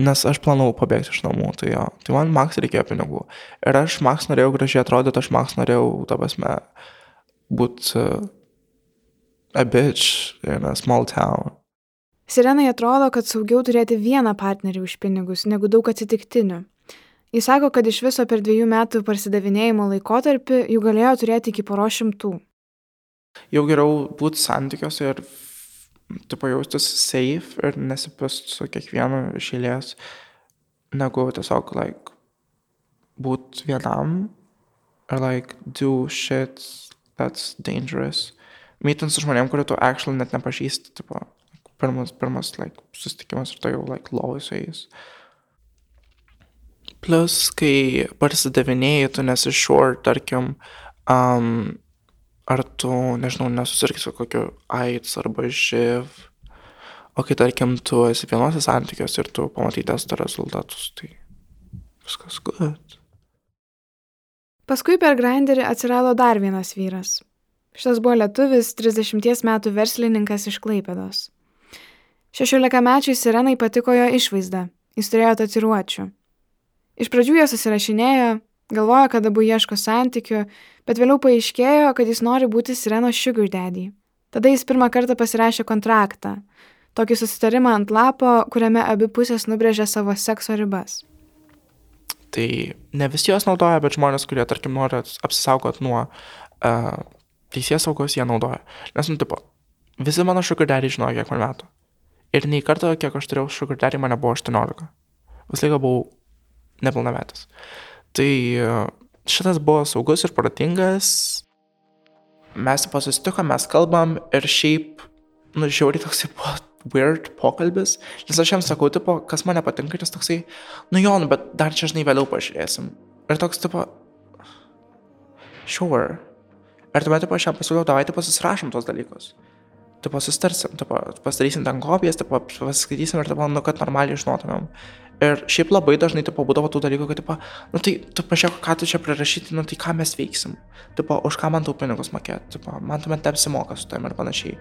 Nes aš planavau pabėgti iš namų, tai jo. Tai man Max reikėjo pinigų. Ir aš Max norėjau gražiai atrodyti, aš Max norėjau, ta prasme, būti uh, a bitch in a small town. Sirenai atrodo, kad saugiau turėti vieną partnerį už pinigus negu daug atsitiktinių. Jis sako, kad iš viso per dviejų metų parsidavinėjimo laikotarpį jų galėjo turėti iki poro šimtų. Jau geriau būti santykiuose ir tipo jaustis safe ir nesipist su kiekvienu iš eilės, negu tiesiog, like, būt vienam ir, like, do shit that's dangerous. Mytint su žmonėm, kurių tu actually net nepažįsti, tipo, pirmas, pirmas, like, susitikimas ir tai jau, like, lovai su jais. Plus, kai parsidavinėjai, tu nesi sure, tarkim, um, ar tu, nežinau, nesusirgi su kokiu AIDS arba živ. O kai, tarkim, tu esi vienose santykiuose ir tu pamatai testo rezultatus, tai viskas good. Paskui per grinderį atsirado dar vienas vyras. Šitas buvo lietuvis, 30 metų verslininkas iš Klaipėdos. 16 mečiai Sirenai patiko jo išvaizda, jis turėjo tatiruočių. Iš pradžių jie susirašinėjo, galvojo, kad abu ieško santykių, bet vėliau paaiškėjo, kad jis nori būti Sirenos sugar daddy. Tada jis pirmą kartą pasirašė kontraktą. Tokį susitarimą ant lapo, kuriame abi pusės nubrėžė savo sekso ribas. Tai ne visi jos naudoja, bet žmonės, kurie, tarkim, nori apsisaugot nuo uh, teisės saugos, jie naudoja. Nes, nu, tipo, visi mano sugar daddy žinojo, kiek man metų. Ir nei kartą, kiek aš turėjau sugar daddy, man nebuvo 18. Visą laiką buvau nepilnametis. Tai uh, šitas buvo saugus ir protingas. Mes tipo susitikom, mes kalbam ir šiaip, nu, žiauriai toksai buvo weird pokalbis, nes aš jam sakau, tipo, kas man nepatinka, jis toksai, nu jo, nu, bet dar čia žinai vėliau pažiūrėsim. Ir toks, tipo, sure. Ir tuomet, tipo, aš jam pasiūliau, davai, tipo, susirašom tos dalykus. Tipo, sustarsim, tipo, pasidarysim ten kopijas, tipo, pasiskaitysim ir, tipo, nu, kad normaliai žinotumėm. Ir šiaip labai dažnai, tipo, būdavo tų dalykų, kad, tipo, nu tai, tu pažiūrėk, ką tu čia prirašyti, nu tai ką mes veiksim. Tipo, už ką man tau pinigus mokėti, tipo, man tuomet neapsimoka su tam ir panašiai.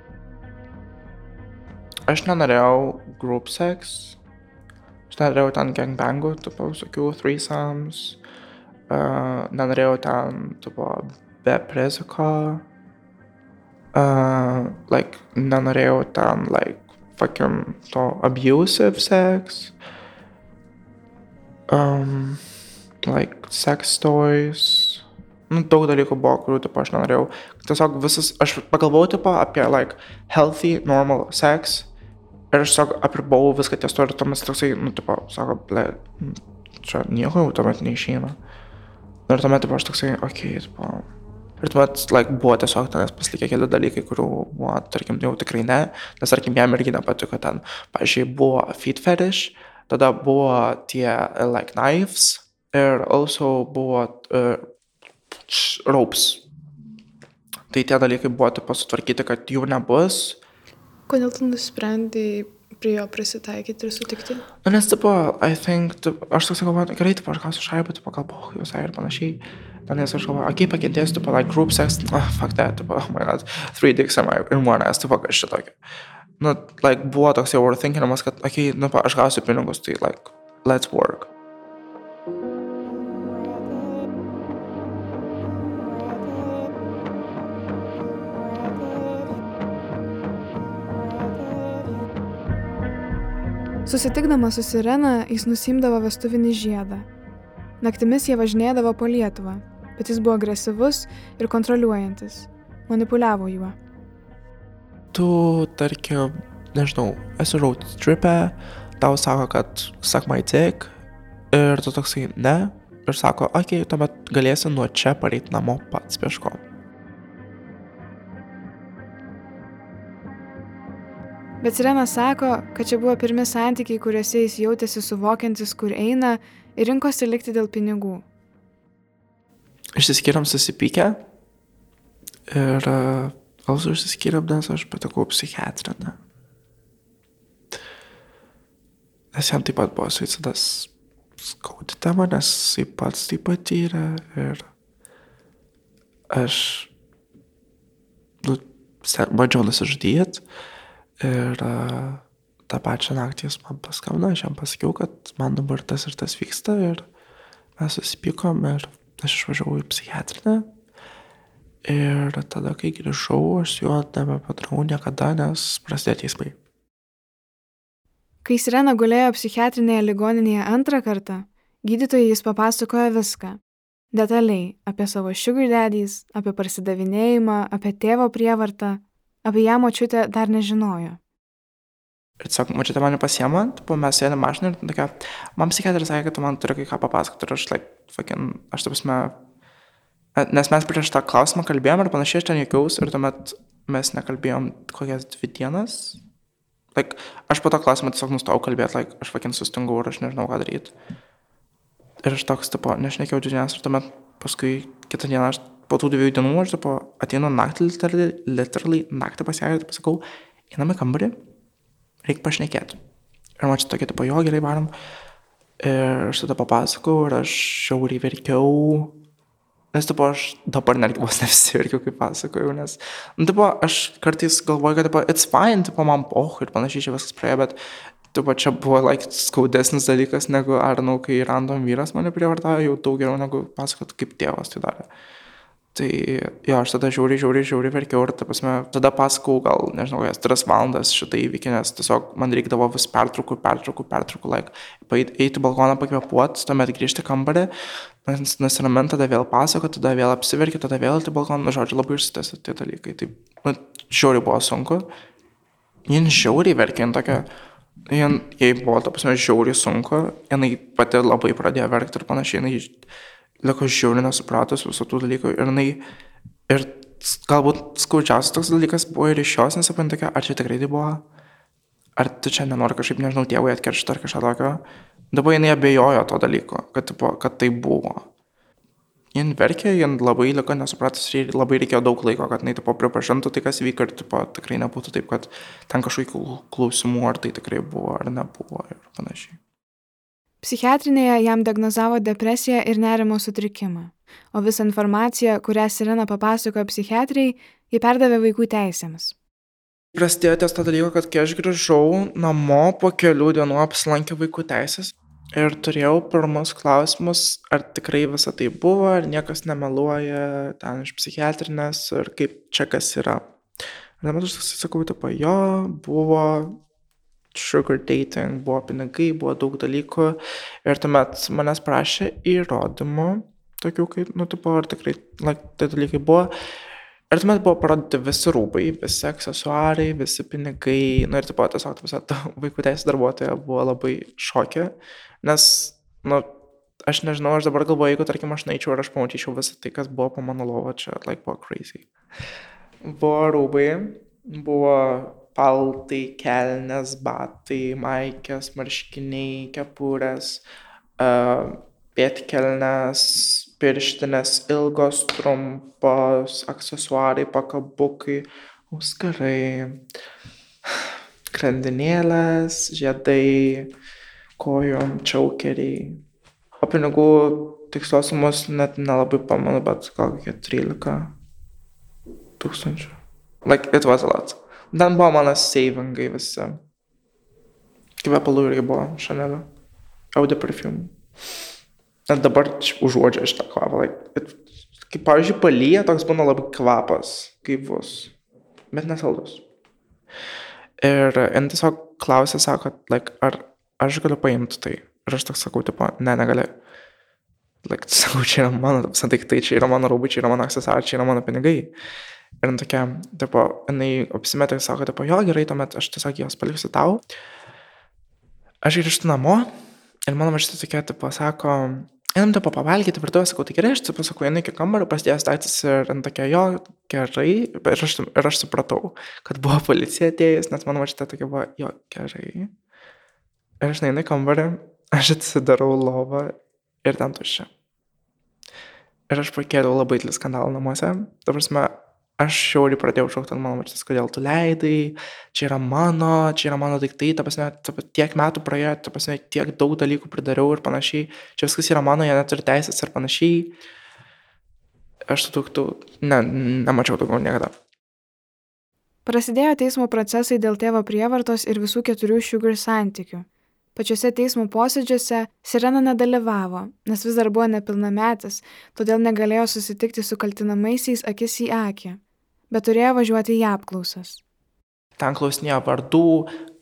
Aš nenorėjau group sex, aš nenorėjau ten gangbangų, tipo, visokių threesomes, uh, nenorėjau ten, tipo, be preziko, uh, like, nenorėjau ten, like, fucking to abusive sex, um, like, sex toys, nu, daug dalykų buvo, kurių, tipo, aš nenorėjau. Tiesiog visas, aš pagalvojau, tipo, apie, like, healthy, normal sex, ir aš tiesiog apribau viską ties to ir tuomet toksai, nu, tipo, sako, ble, čia nieko jau tuomet neišeina. Ir tuomet, tipo, aš toksai, okei, okay, tipo. Ir tuomet, like, buvo tiesiog tenais pasilikę keli dalykai, kurių buvo, tarkim, jau tikrai ne, nes, tarkim, jam irgi nepatiko ten, pažiūrėjau, buvo feet fetish, tada buvo tie, uh, like, knives ir also buvo uh, ropes. Tai tie dalykai buvo, tipo, sutvarkyti, kad jų nebus. Kodėl tu nusprendai prie jo prisitaikyti ir sutikti? Nu, nes, tipo, I think, tipo, aš toks galvoju, gerai, tipo, aš gausiu šaibą, tipo, gal boh, visai ir panašiai. Ten nes aš galvoju, okay, pakentėsiu, tipo, like group sex, ah, fuck that, tipo, oh my god, three dicks in, my, in one ass, tipo, kas šitokio. Nu, like, buvo toks jau overthinkinamas, kad, okei, okay, nu, pa, aš gausiu pinigus, tai, like, let's work. Susitikdamas su Sirena, jis nusimdavo vestuvinį žiedą. Naktimis jie važinėdavo po Lietuvą, bet jis buvo agresyvus ir kontroliuojantis. Manipuliavo juo. Tu, tarkim, nežinau, esi road tripę, tau sako, kad sak my dick ir tu toksai ne ir sako, okei, okay, tuomet galėsi nuo čia pareiti namo pats pieškom. Bet Sirena sako, kad čia buvo pirmi santykiai, kuriuose jis jautėsi suvokiantis, kur eina ir rinkosi likti dėl pinigų. Išsiskiriam susipykę ir uh, išsiskiriam, nes aš patekau psichiatrinę. Nes jam taip pat buvo suicidas skaudi tema, nes jisai pats tai patyrė ir aš nu, bandžiau nusižudyti Ir uh, tą pačią naktį jis man paskambino, aš jam pasakiau, kad man dabar tas ir tas vyksta ir mes susipykom ir aš išvažiavau į psichiatrinę. Ir tada, kai grįžau, aš juo nebepatrau niekada, nes prasidėjo teismai. Kai Sirena gulėjo psichiatrinėje ligoninėje antrą kartą, gydytojai jis papasakojo viską. Detaliai apie savo sugar daddies, apie parsidavinėjimą, apie tėvo prievartą, Apie ją močiutė dar nežinojo. Ir tiesiog močiutė mane pasiema, tipo, mes sėdėm mašiną ir tokia, man psichiatras sakė, kad tu man turi kai ką papasakoti ir aš, like, fucking, aš taip prasme, nes mes prieš tą klausimą kalbėjom ir panašiai aš ten jokiaus ir tuomet mes nekalbėjom kokias dvi dienas. Like, aš po to klausimą tiesiog nustojau kalbėti, like, aš fucking sustingau ir aš nežinau ką daryti. Ir aš toks, tipo, nešnekėjau dvi dienas ir tuomet paskui kitą dieną aš po tų dviejų dienų aš tipo, ateinu naktį, literally, literally naktį pas ją ir pasakau, einam į kambarį, reikia pašnekėti. Ir man čia tokia, tipo, jo, gerai varom. Ir aš tada papasakau ir aš šiauriai verkiau. Nes, tipo, aš dabar netgi vos neapsiverkiau, kaip pasakojau, nes, nu, tipo, aš kartais galvoju, kad, tipo, it's fine, tipo, man poch ir panašiai čia viskas praėjo, bet, tipo, čia buvo, like, skaudesnis dalykas, negu, ar, nu, kai random vyras mane prievartavo, jau daug geriau negu pasakot, kaip tėvas tai darė. Tai jo, aš tada žiauriai, žiauriai, žiauriai verkiau ir, ta prasme, tada pasakau gal, nežinau, kokias tris valandas šitą įvykį, nes tiesiog man reikdavo vis pertraukų, pertraukų, pertraukų, laik, like, eiti balkoną pakvepuoti, tuomet grįžti kambarį, nusiraminti, tada vėl pasakoti, tada vėl apsiverkti, tada vėl į balkoną, nu, žodžiu, labai išsitęsia tie dalykai. Tai, nu, žiauriai buvo sunku. Jin žiauriai verkė, jin tokia, jin, jai buvo, ta prasme, žiauriai sunku, jinai pati labai pradėjo verkti ir panašiai, jinai liko žiauriai nesupratus visų tų dalykų ir jinai, ir galbūt skaudžiausias toks dalykas buvo ir iš jos nesuprantu, ar čia tikrai tai buvo, ar tu čia nenori kažkaip, nežinau, tėvui atkeršti ar kažką tokio. Dabar jinai abejojo to dalyko, kad, kad tai buvo. Jin verkė, jin labai liko nesupratus ir labai reikėjo daug laiko, kad jinai tipo, pripažintų tai, kas vyko ir tipo, tikrai nebūtų taip, kad ten kažkokių klausimų, ar tai tikrai buvo ar nebuvo ir panašiai. Psichiatrinėje jam diagnozavo depresiją ir nerimo sutrikimą, o visą informaciją, kurią Sirena papasakojo psichiatrijai, jį perdavė vaikų teisėms. Prasidėjo ties to dalyko, kad kai aš grįžau namo po kelių dienų apsilankė vaikų teisės ir turėjau pirmus klausimus, ar tikrai visa tai buvo, ar niekas nemeluoja ten iš psichiatrinės ir kaip čia kas yra. Ir dabar aš sakau, tipo, jo, buvo sugar dating, buvo pinigai, buvo daug dalykų ir tuomet manęs prašė įrodymų, tokių kaip, nu, tipo, ar tikrai like, tai dalykai buvo. Ir tuomet buvo parodyti visi rūbai, visi aksesuarai, visi pinigai, nu ir taip pat tiesiog visa ta vaikų teisės darbuotoja buvo labai šokė, nes, nu, aš nežinau, aš dabar galvoju, jeigu, tarkim, aš naičiau ir aš pamatyčiau visą tai, kas buvo po mano lovo, čia, like, buvo crazy. Buvo rūbai, buvo paltai, kelnes, batai, maikės, marškiniai, kepurės, pėtkelnes, pirštinės ilgos, trumpos, aksesuarai, pakabukai, auskarai, grandinėlės, žiedai, kojom, čiaukeriai. O pinigų tikslios sumos net nelabai pamenu, bet gal kokie 13 tūkstančių. Like, it was a lot. Ten buvo mano savingai visi. Kvepalų irgi buvo Chanel. Audi perfume. Net dabar užuodžiu šitą kvapą. Kaip, pavyzdžiui, palyja, toks būna labai kvapas, gaivus, bet nesaldus. Ir jin tiesiog klausė, sako, like, ar aš galiu paimti tai. Ir aš toks sakau, tipo, ne, negali. Like, sakau, čia yra mano, tai, tai čia yra mano rūbai, čia yra mano aksesuarai, čia yra mano pinigai. Ir jin tokia, tipo, jinai apsimetė ir sako, tipo, jo, gerai, tuomet aš tiesiog jos paliksiu tau. Aš grįžtu namo ir mano mažytė tokia, tipo, sako, einam, tipo, pavalgyti, ir tu sakau, tai gerai, aš, tipo, sakau, einu iki kambario, pasidėjęs daiktus ir jin tokia, jo, gerai. Ir aš, ir aš supratau, kad buvo policija atėjus, nes mano mažytė tokia buvo, jo, gerai. Ir aš neinu į kambarį, aš atsidarau lovą ir ten tuščia. Ir aš pakėliau labai didelį skandalą namuose. Ta prasme, aš šiauriai pradėjau šaukti ant mano močiutės, kodėl tu leidai, čia yra mano, čia yra mano daiktai, ta prasme, tiek metų praėjo, ta prasme, tiek daug dalykų pridariau ir panašiai, čia viskas yra mano, jie neturi teisės ir panašiai. Aš tų daiktų ne, nemačiau daugiau niekada. Prasidėjo teismo procesai dėl tėvo prievartos ir visų keturių sugar santykių. Pačiuose teismo posėdžiuose Sirena nedalyvavo, nes vis dar buvo nepilnametis, todėl negalėjo susitikti su kaltinamaisiais akis į akį bet turėjo važiuoti į apklausas. Ten klausinėjo vardų,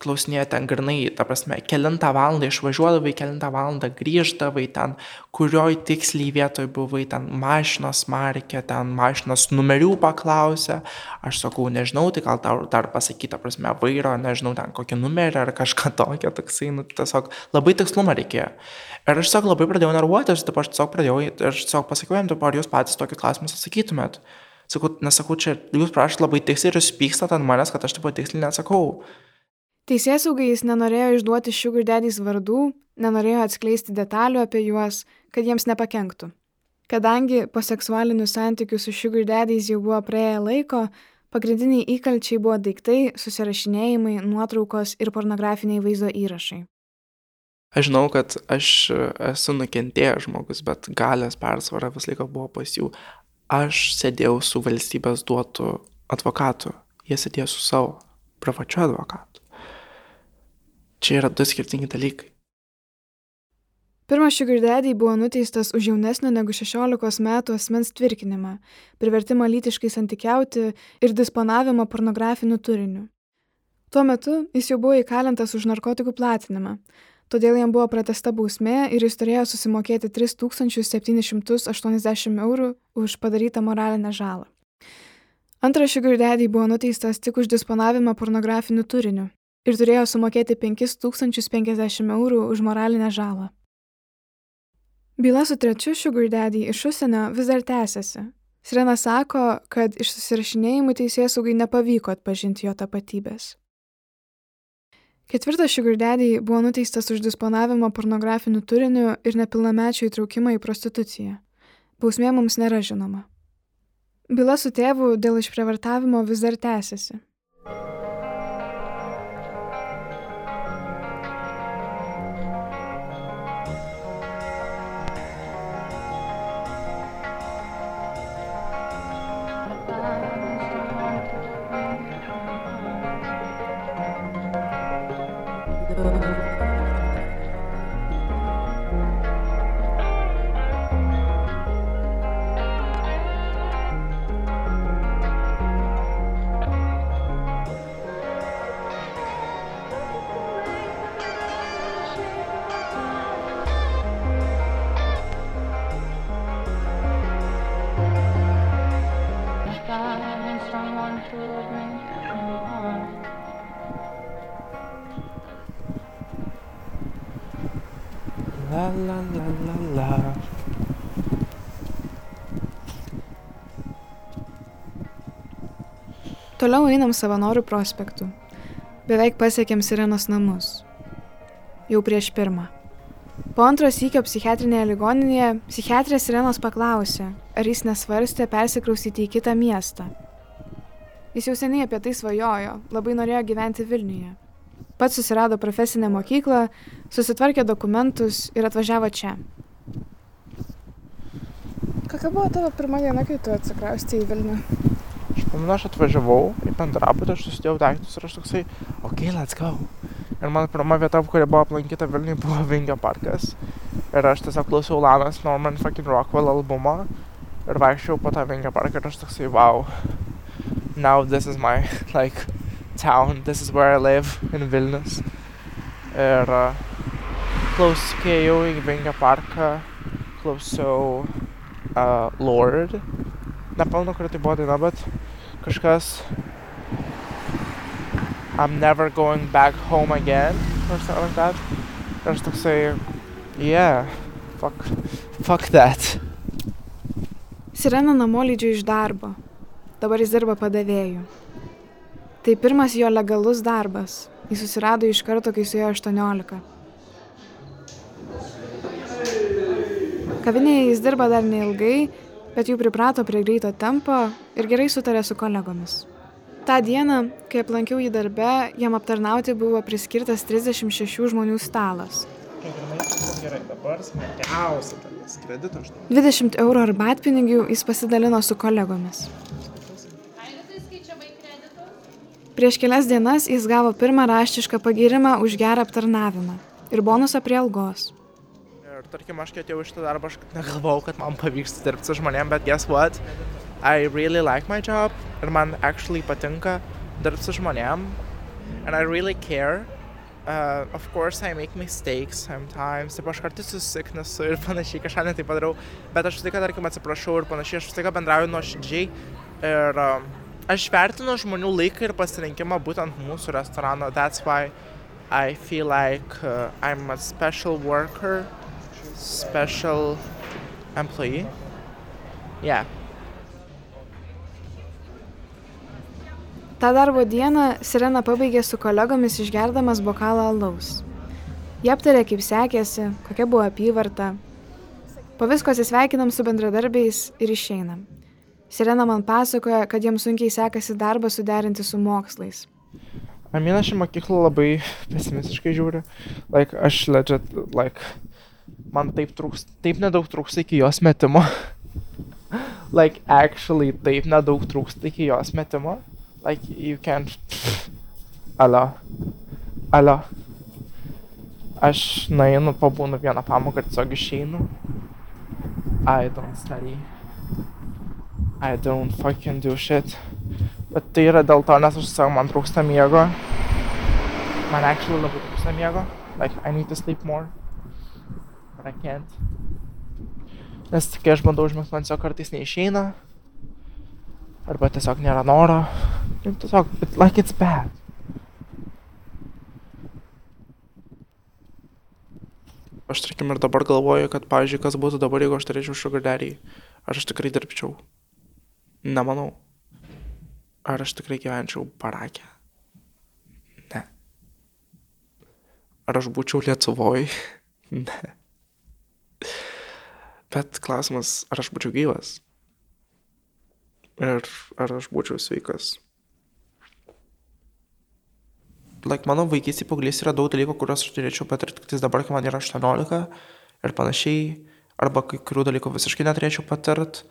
klausinėjo ten grinai, ta prasme, kelintą valandą išvažiuodavai, kelintą valandą grįždavai ten, kurioj tiksliai vietoj buvai, ten mašinos markė, ten mašinos numerių paklausė, aš sakau, nežinau, tai gal tau dar pasakyti, ta prasme, vairo, nežinau, ten kokį numerį ar kažką tokio, toksai, nu, tiesiog labai tikslumą reikėjo. Ir aš tiesiog labai pradėjau nervuotis, taip aš tiesiog pradėjau, aš tiesiog pasakiau jam, ar jūs patys tokius klausimus atsakytumėt. Sakau, nesakau, čia jūs prašot labai tiksliai ir jūs pykstat ant manęs, kad aš taip tiksliai neatsakau. Teisėsaugai jis nenorėjo išduoti Sugar Daddy's vardų, nenorėjo atskleisti detalių apie juos, kad jiems nepakenktų. Kadangi po seksualinių santykių su Sugar Daddy's jau buvo praėję laiko, pagrindiniai įkalčiai buvo daiktai, susirašinėjimai, nuotraukos ir pornografiniai vaizdo įrašai. Aš žinau, kad aš esu nukentėjęs žmogus, bet galės persvara vis laiko buvo pas jų aš sėdėjau su valstybės duotu advokatu, jie sėdėjo su savo privačiu advokatu. Čia yra du skirtingi dalykai. Pirmas Sugar Daddy buvo nuteistas už jaunesnio negu 16 metų asmens tvirkinimą, privertimą lytiškai santykiauti ir disponavimą pornografiniu turiniu. Tuo metu jis jau buvo įkalintas už narkotikų platinimą, todėl jam buvo pratesta bausmė ir jis turėjo susimokėti 3780 eurų už padarytą moralinę žalą. Antras Sugar Daddy buvo nuteistas tik už disponavimą pornografiniu turiniu ir turėjo sumokėti 5050 eurų už moralinę žalą. Byla su trečiu Sugar Daddy iš užsienio vis dar tęsiasi. Sirena sako, kad iš susirašinėjimų teisėsaugai nepavyko atpažinti jo tapatybės. Ketvirtas Sugar Daddy buvo nuteistas už disponavimą pornografiniu turiniu ir nepilnamečio įtraukimą į prostituciją. Bausmė mums nėra žinoma. Byla su tėvu dėl išprievartavimo vis dar tęsiasi. Toliau einam savanorių prospektu. Beveik pasiekėm Sirenos namus. Jau prieš pirmą. Po antro sykio psichiatrinėje ligoninėje psichiatrė Sirenos paklausė, ar jis nesvarstė persikraustyti į kitą miestą. Jis jau seniai apie tai svajojo, labai norėjo gyventi Vilniuje. Pats susirado profesinę mokyklą, susitvarkė dokumentus ir atvažiavo čia. Kokia buvo tavo pirma diena, kai tu atsikraustė į Vilnių? Pamenu, aš atvažiavau į bendrabutą, aš susidėjau daiktus ir aš toksai, ok, let's go. Ir mano pirma vieta, kuri buvo aplankyta Vilniui, buvo Vingio parkas. Ir aš tiesiog klausiau Lanas Norman fucking Rockwell albumo. Ir vaikščiau po tą Vingio parką ir aš toksai, wow. Now this is my, like, town. This is where I live in Vilnius. Ir uh, klausiau, kai ėjau į Vingio parką, klausiau uh, Lord. Nepamenu, kur tai buvo daina, bet kažkas I'm never going back home again or something like that. Ir aš toksai, yeah, fuck, fuck that. Sirena namo lydžiu iš darbo. Dabar jis dirba padavėju. Tai pirmas jo legalus darbas. Jis susirado iš karto, kai su jo 18. Kavinėje jis dirba dar neilgai, bet jau priprato prie greito tempo ir gerai sutarė su kolegomis. Ta diena, kai aplankiau jį darbe, jam aptarnauti buvo priskirtas 36 žmonių stalas. Gerai, dabar smagiausia dalis. Kredito aš 20 eurų arbatpinigių jis pasidalino su kolegomis. Prieš kelias dienas jis gavo pirmą raštišką pagirimą už gerą aptarnavimą ir bonusą prie algos. Ir tarkim, aš kai atėjau iš šitą darbą, aš negalvojau, kad man pavyks dirbti su žmonėm, bet guess what? I really like my job ir man actually patinka dirbti su žmonėm. And I really care. Uh, of course, I make mistakes sometimes. Taip, aš kartais susiknesu ir panašiai, kažką netai padarau. Bet aš vis laiką, tarkim, atsiprašau ir panašiai, aš vis laiką bendrauju nuoširdžiai. Ir um, aš vertinu žmonių laiką ir pasirinkimą būtent mūsų restorano. That's why I feel like uh, I'm a special worker, special employee. Yeah. Ta darbo dieną Sirena pabaigė su kolegomis išgerdamas bokalą alaus. Jie aptarė, kaip sekėsi, kokia buvo apyvarta. Po visko atsisveikinam su bendradarbiais ir išeinam. Sirena man pasakoja, kad jiems sunkiai sekasi darbą suderinti su mokslais. Amina šią mokyklą labai pesimistiškai žiūri. Like, aš legit, like, man taip, trūks, taip nedaug trūksta iki jos metimo. like, actually, taip nedaug trūksta iki jos metimo. Like, you can't. Ala. Ala. Aš nueinu, pabūnu vieną pamoką ir tiesiog išeinu. I don't study. I don't fucking do shit. Bet tai yra dėl to, nes aš tiesiog man trūksta miego. Man actually labai trūksta miego. Like, I need to sleep more. But can't. Nes kai aš bandau užmigti, man tiesiog kartais neišeina. Arba tiesiog nėra noro. Ir tiesiog, it, like it's bad. Aš tarkim ir dabar galvoju, kad, pavyzdžiui, kas būtų dabar, jeigu aš turėčiau sugar daddy. Ar aš tikrai dirbčiau? Nemanau. Ar aš tikrai gyvenčiau barakė? Ne. Ar aš būčiau Lietuvoj? ne. Bet klausimas, ar aš būčiau gyvas? Ir ar aš būčiau sveikas? like, mano vaikystė paauglys yra daug dalykų, kuriuos aš turėčiau patirti tik dabar, kai man yra 18 ir panašiai, arba kai kurių dalykų visiškai neturėčiau patirti,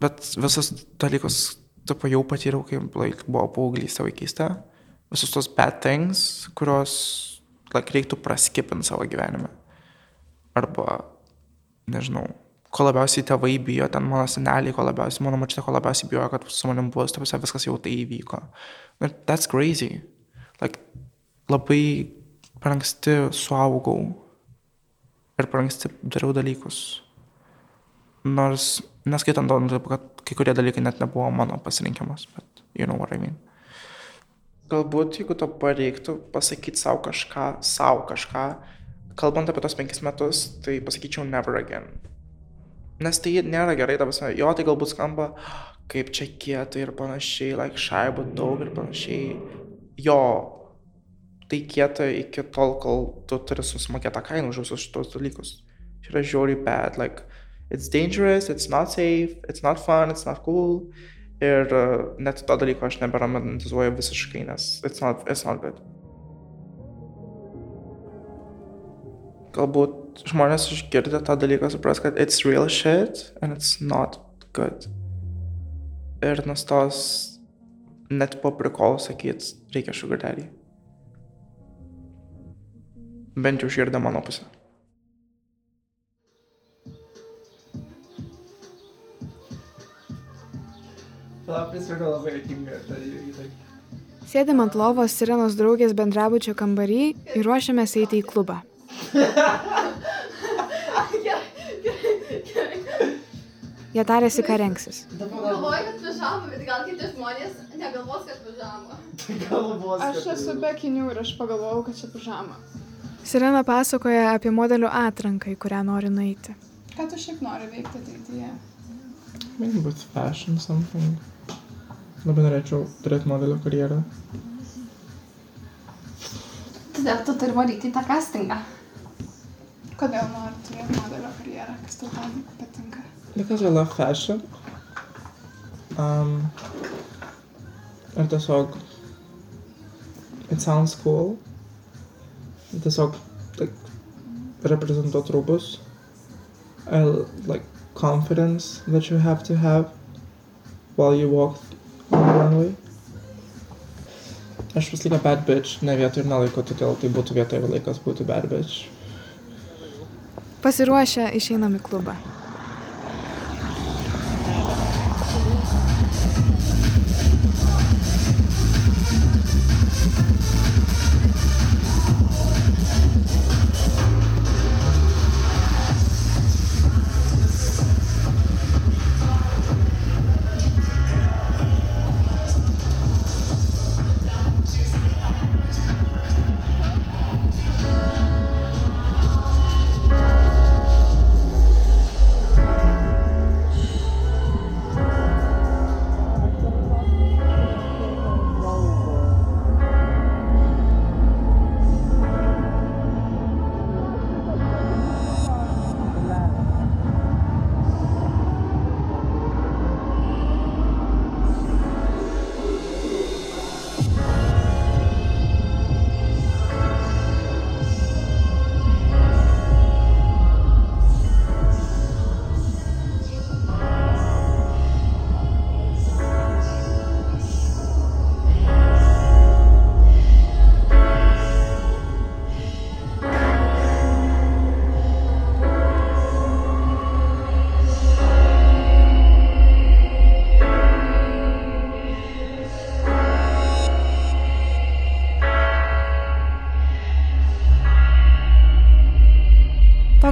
bet visus dalykus taip jau patyriau, kai like, buvo paauglystė vaikystė, visus tos bad things, kuriuos like, reiktų praskipinti savo gyvenime. Arba, nežinau, ko labiausiai tėvai bijo, ten mano seneliai, ko labiausiai, mano mačia, ko labiausiai bijo, kad su manim bus, taip viskas jau tai įvyko. Ir that's crazy like, labai per anksti suaugau ir per anksti dariau dalykus. Nors, neskaitant to, nu, kad kai kurie dalykai net nebuvo mano pasirinkimas, bet you know what I mean. Galbūt, jeigu to pareiktų pasakyti savo kažką, savo kažką, kalbant apie tos penkis metus, tai pasakyčiau never again. Nes tai nėra gerai, ta prasme, jo tai galbūt skamba kaip čia kietai ir panašiai, like šaibų daug ir panašiai, jo, tai kieta iki tol, kol tu turi susimokėti tą kainą už visus šitos dalykus. Čia yra žiauriai bad, like, it's dangerous, it's not safe, it's not fun, it's not cool. Ir uh, net to dalyko aš neberomantizuoju visiškai, nes it's not, it's not good. Galbūt žmonės išgirdę tą dalyką supras, kad it's real shit and it's not good. Ir nustos net po prikolo sakyt, reikia sugar daddy. Bent jau išgirdę mano pusę. Įvykį. Sėdėm ant lovos Sirenos draugės bendrabučio kambarį ir ruošiamės eiti į klubą. Jie tarėsi, ką rengsis. Galvoju, kad pižama, bet gal kiti žmonės negalvos, kad pižama. Aš esu be kinių ir aš pagalvojau, kad čia pižama. Sirena pasakoja apie modelių atranką, į kurią nori nueiti. Ką tu šiaip nori veikti ateityje? Maybe with fashion something. Labai norėčiau turėti modelio karjerą. Todėl tu turi varyti į tą castingą. Kodėl nori turėti modelio karjerą? Kas tau tam patinka? Because I love fashion. Um, ir tiesiog it sounds cool. Tiesiog like, reprezentuot rūbus. I like confidence that you have to have while you walk on the runway. Aš vis laiką bad bitch, ne vietoj ir nelaiko, todėl tai būtų vietoj ir laikas būti bad bitch. Pasiruošę išeinam į klubą.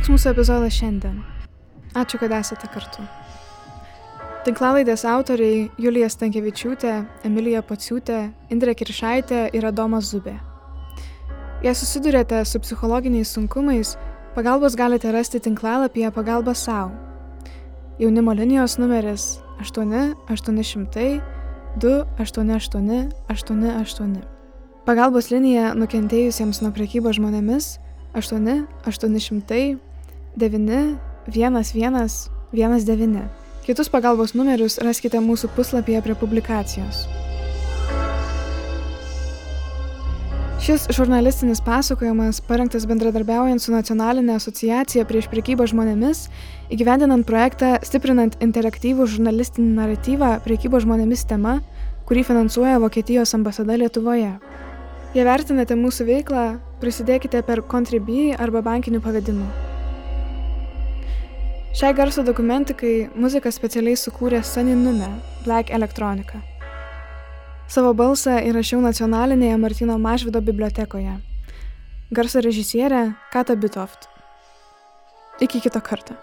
Toks mūsų epizodas šiandien. Ačiū, kad esate kartu. Tinklalaidės autoriai Julija Stankievičiūtė, Emilija Pociūtė, Indrė Kiršaitė ir Adomas Zubė. Jei susidurėte su psichologiniais sunkumais, pagalbos galite rasti tinklalapyje Pagalba savo. Jaunimo linijos numeris 8 800 288 88. Pagalbos linija nukentėjusiems nuo priekybos žmonėmis 8 800 9 11 19. Kitus pagalbos numerius raskite mūsų puslapyje prie publikacijos. Šis žurnalistinis pasakojimas parengtas bendradarbiaujant su Nacionalinė asociacija prieš priekybą žmonėmis, įgyvendinant projektą Stiprinant interaktyvų žurnalistinį naratyvą priekybos žmonėmis tema, kurį finansuoja Vokietijos ambasada Lietuvoje. Jei vertinate mūsų veiklą, prisidėkite per Contribui arba bankiniu pavedimu. Šiai garso dokumentikai muziką specialiai sukūrė Sunny Nume, Black Electronica. Savo balsą įrašiau nacionalinėje Martino Mažvido bibliotekoje. Garso režisierė Kata Bitoft. Iki kito karto.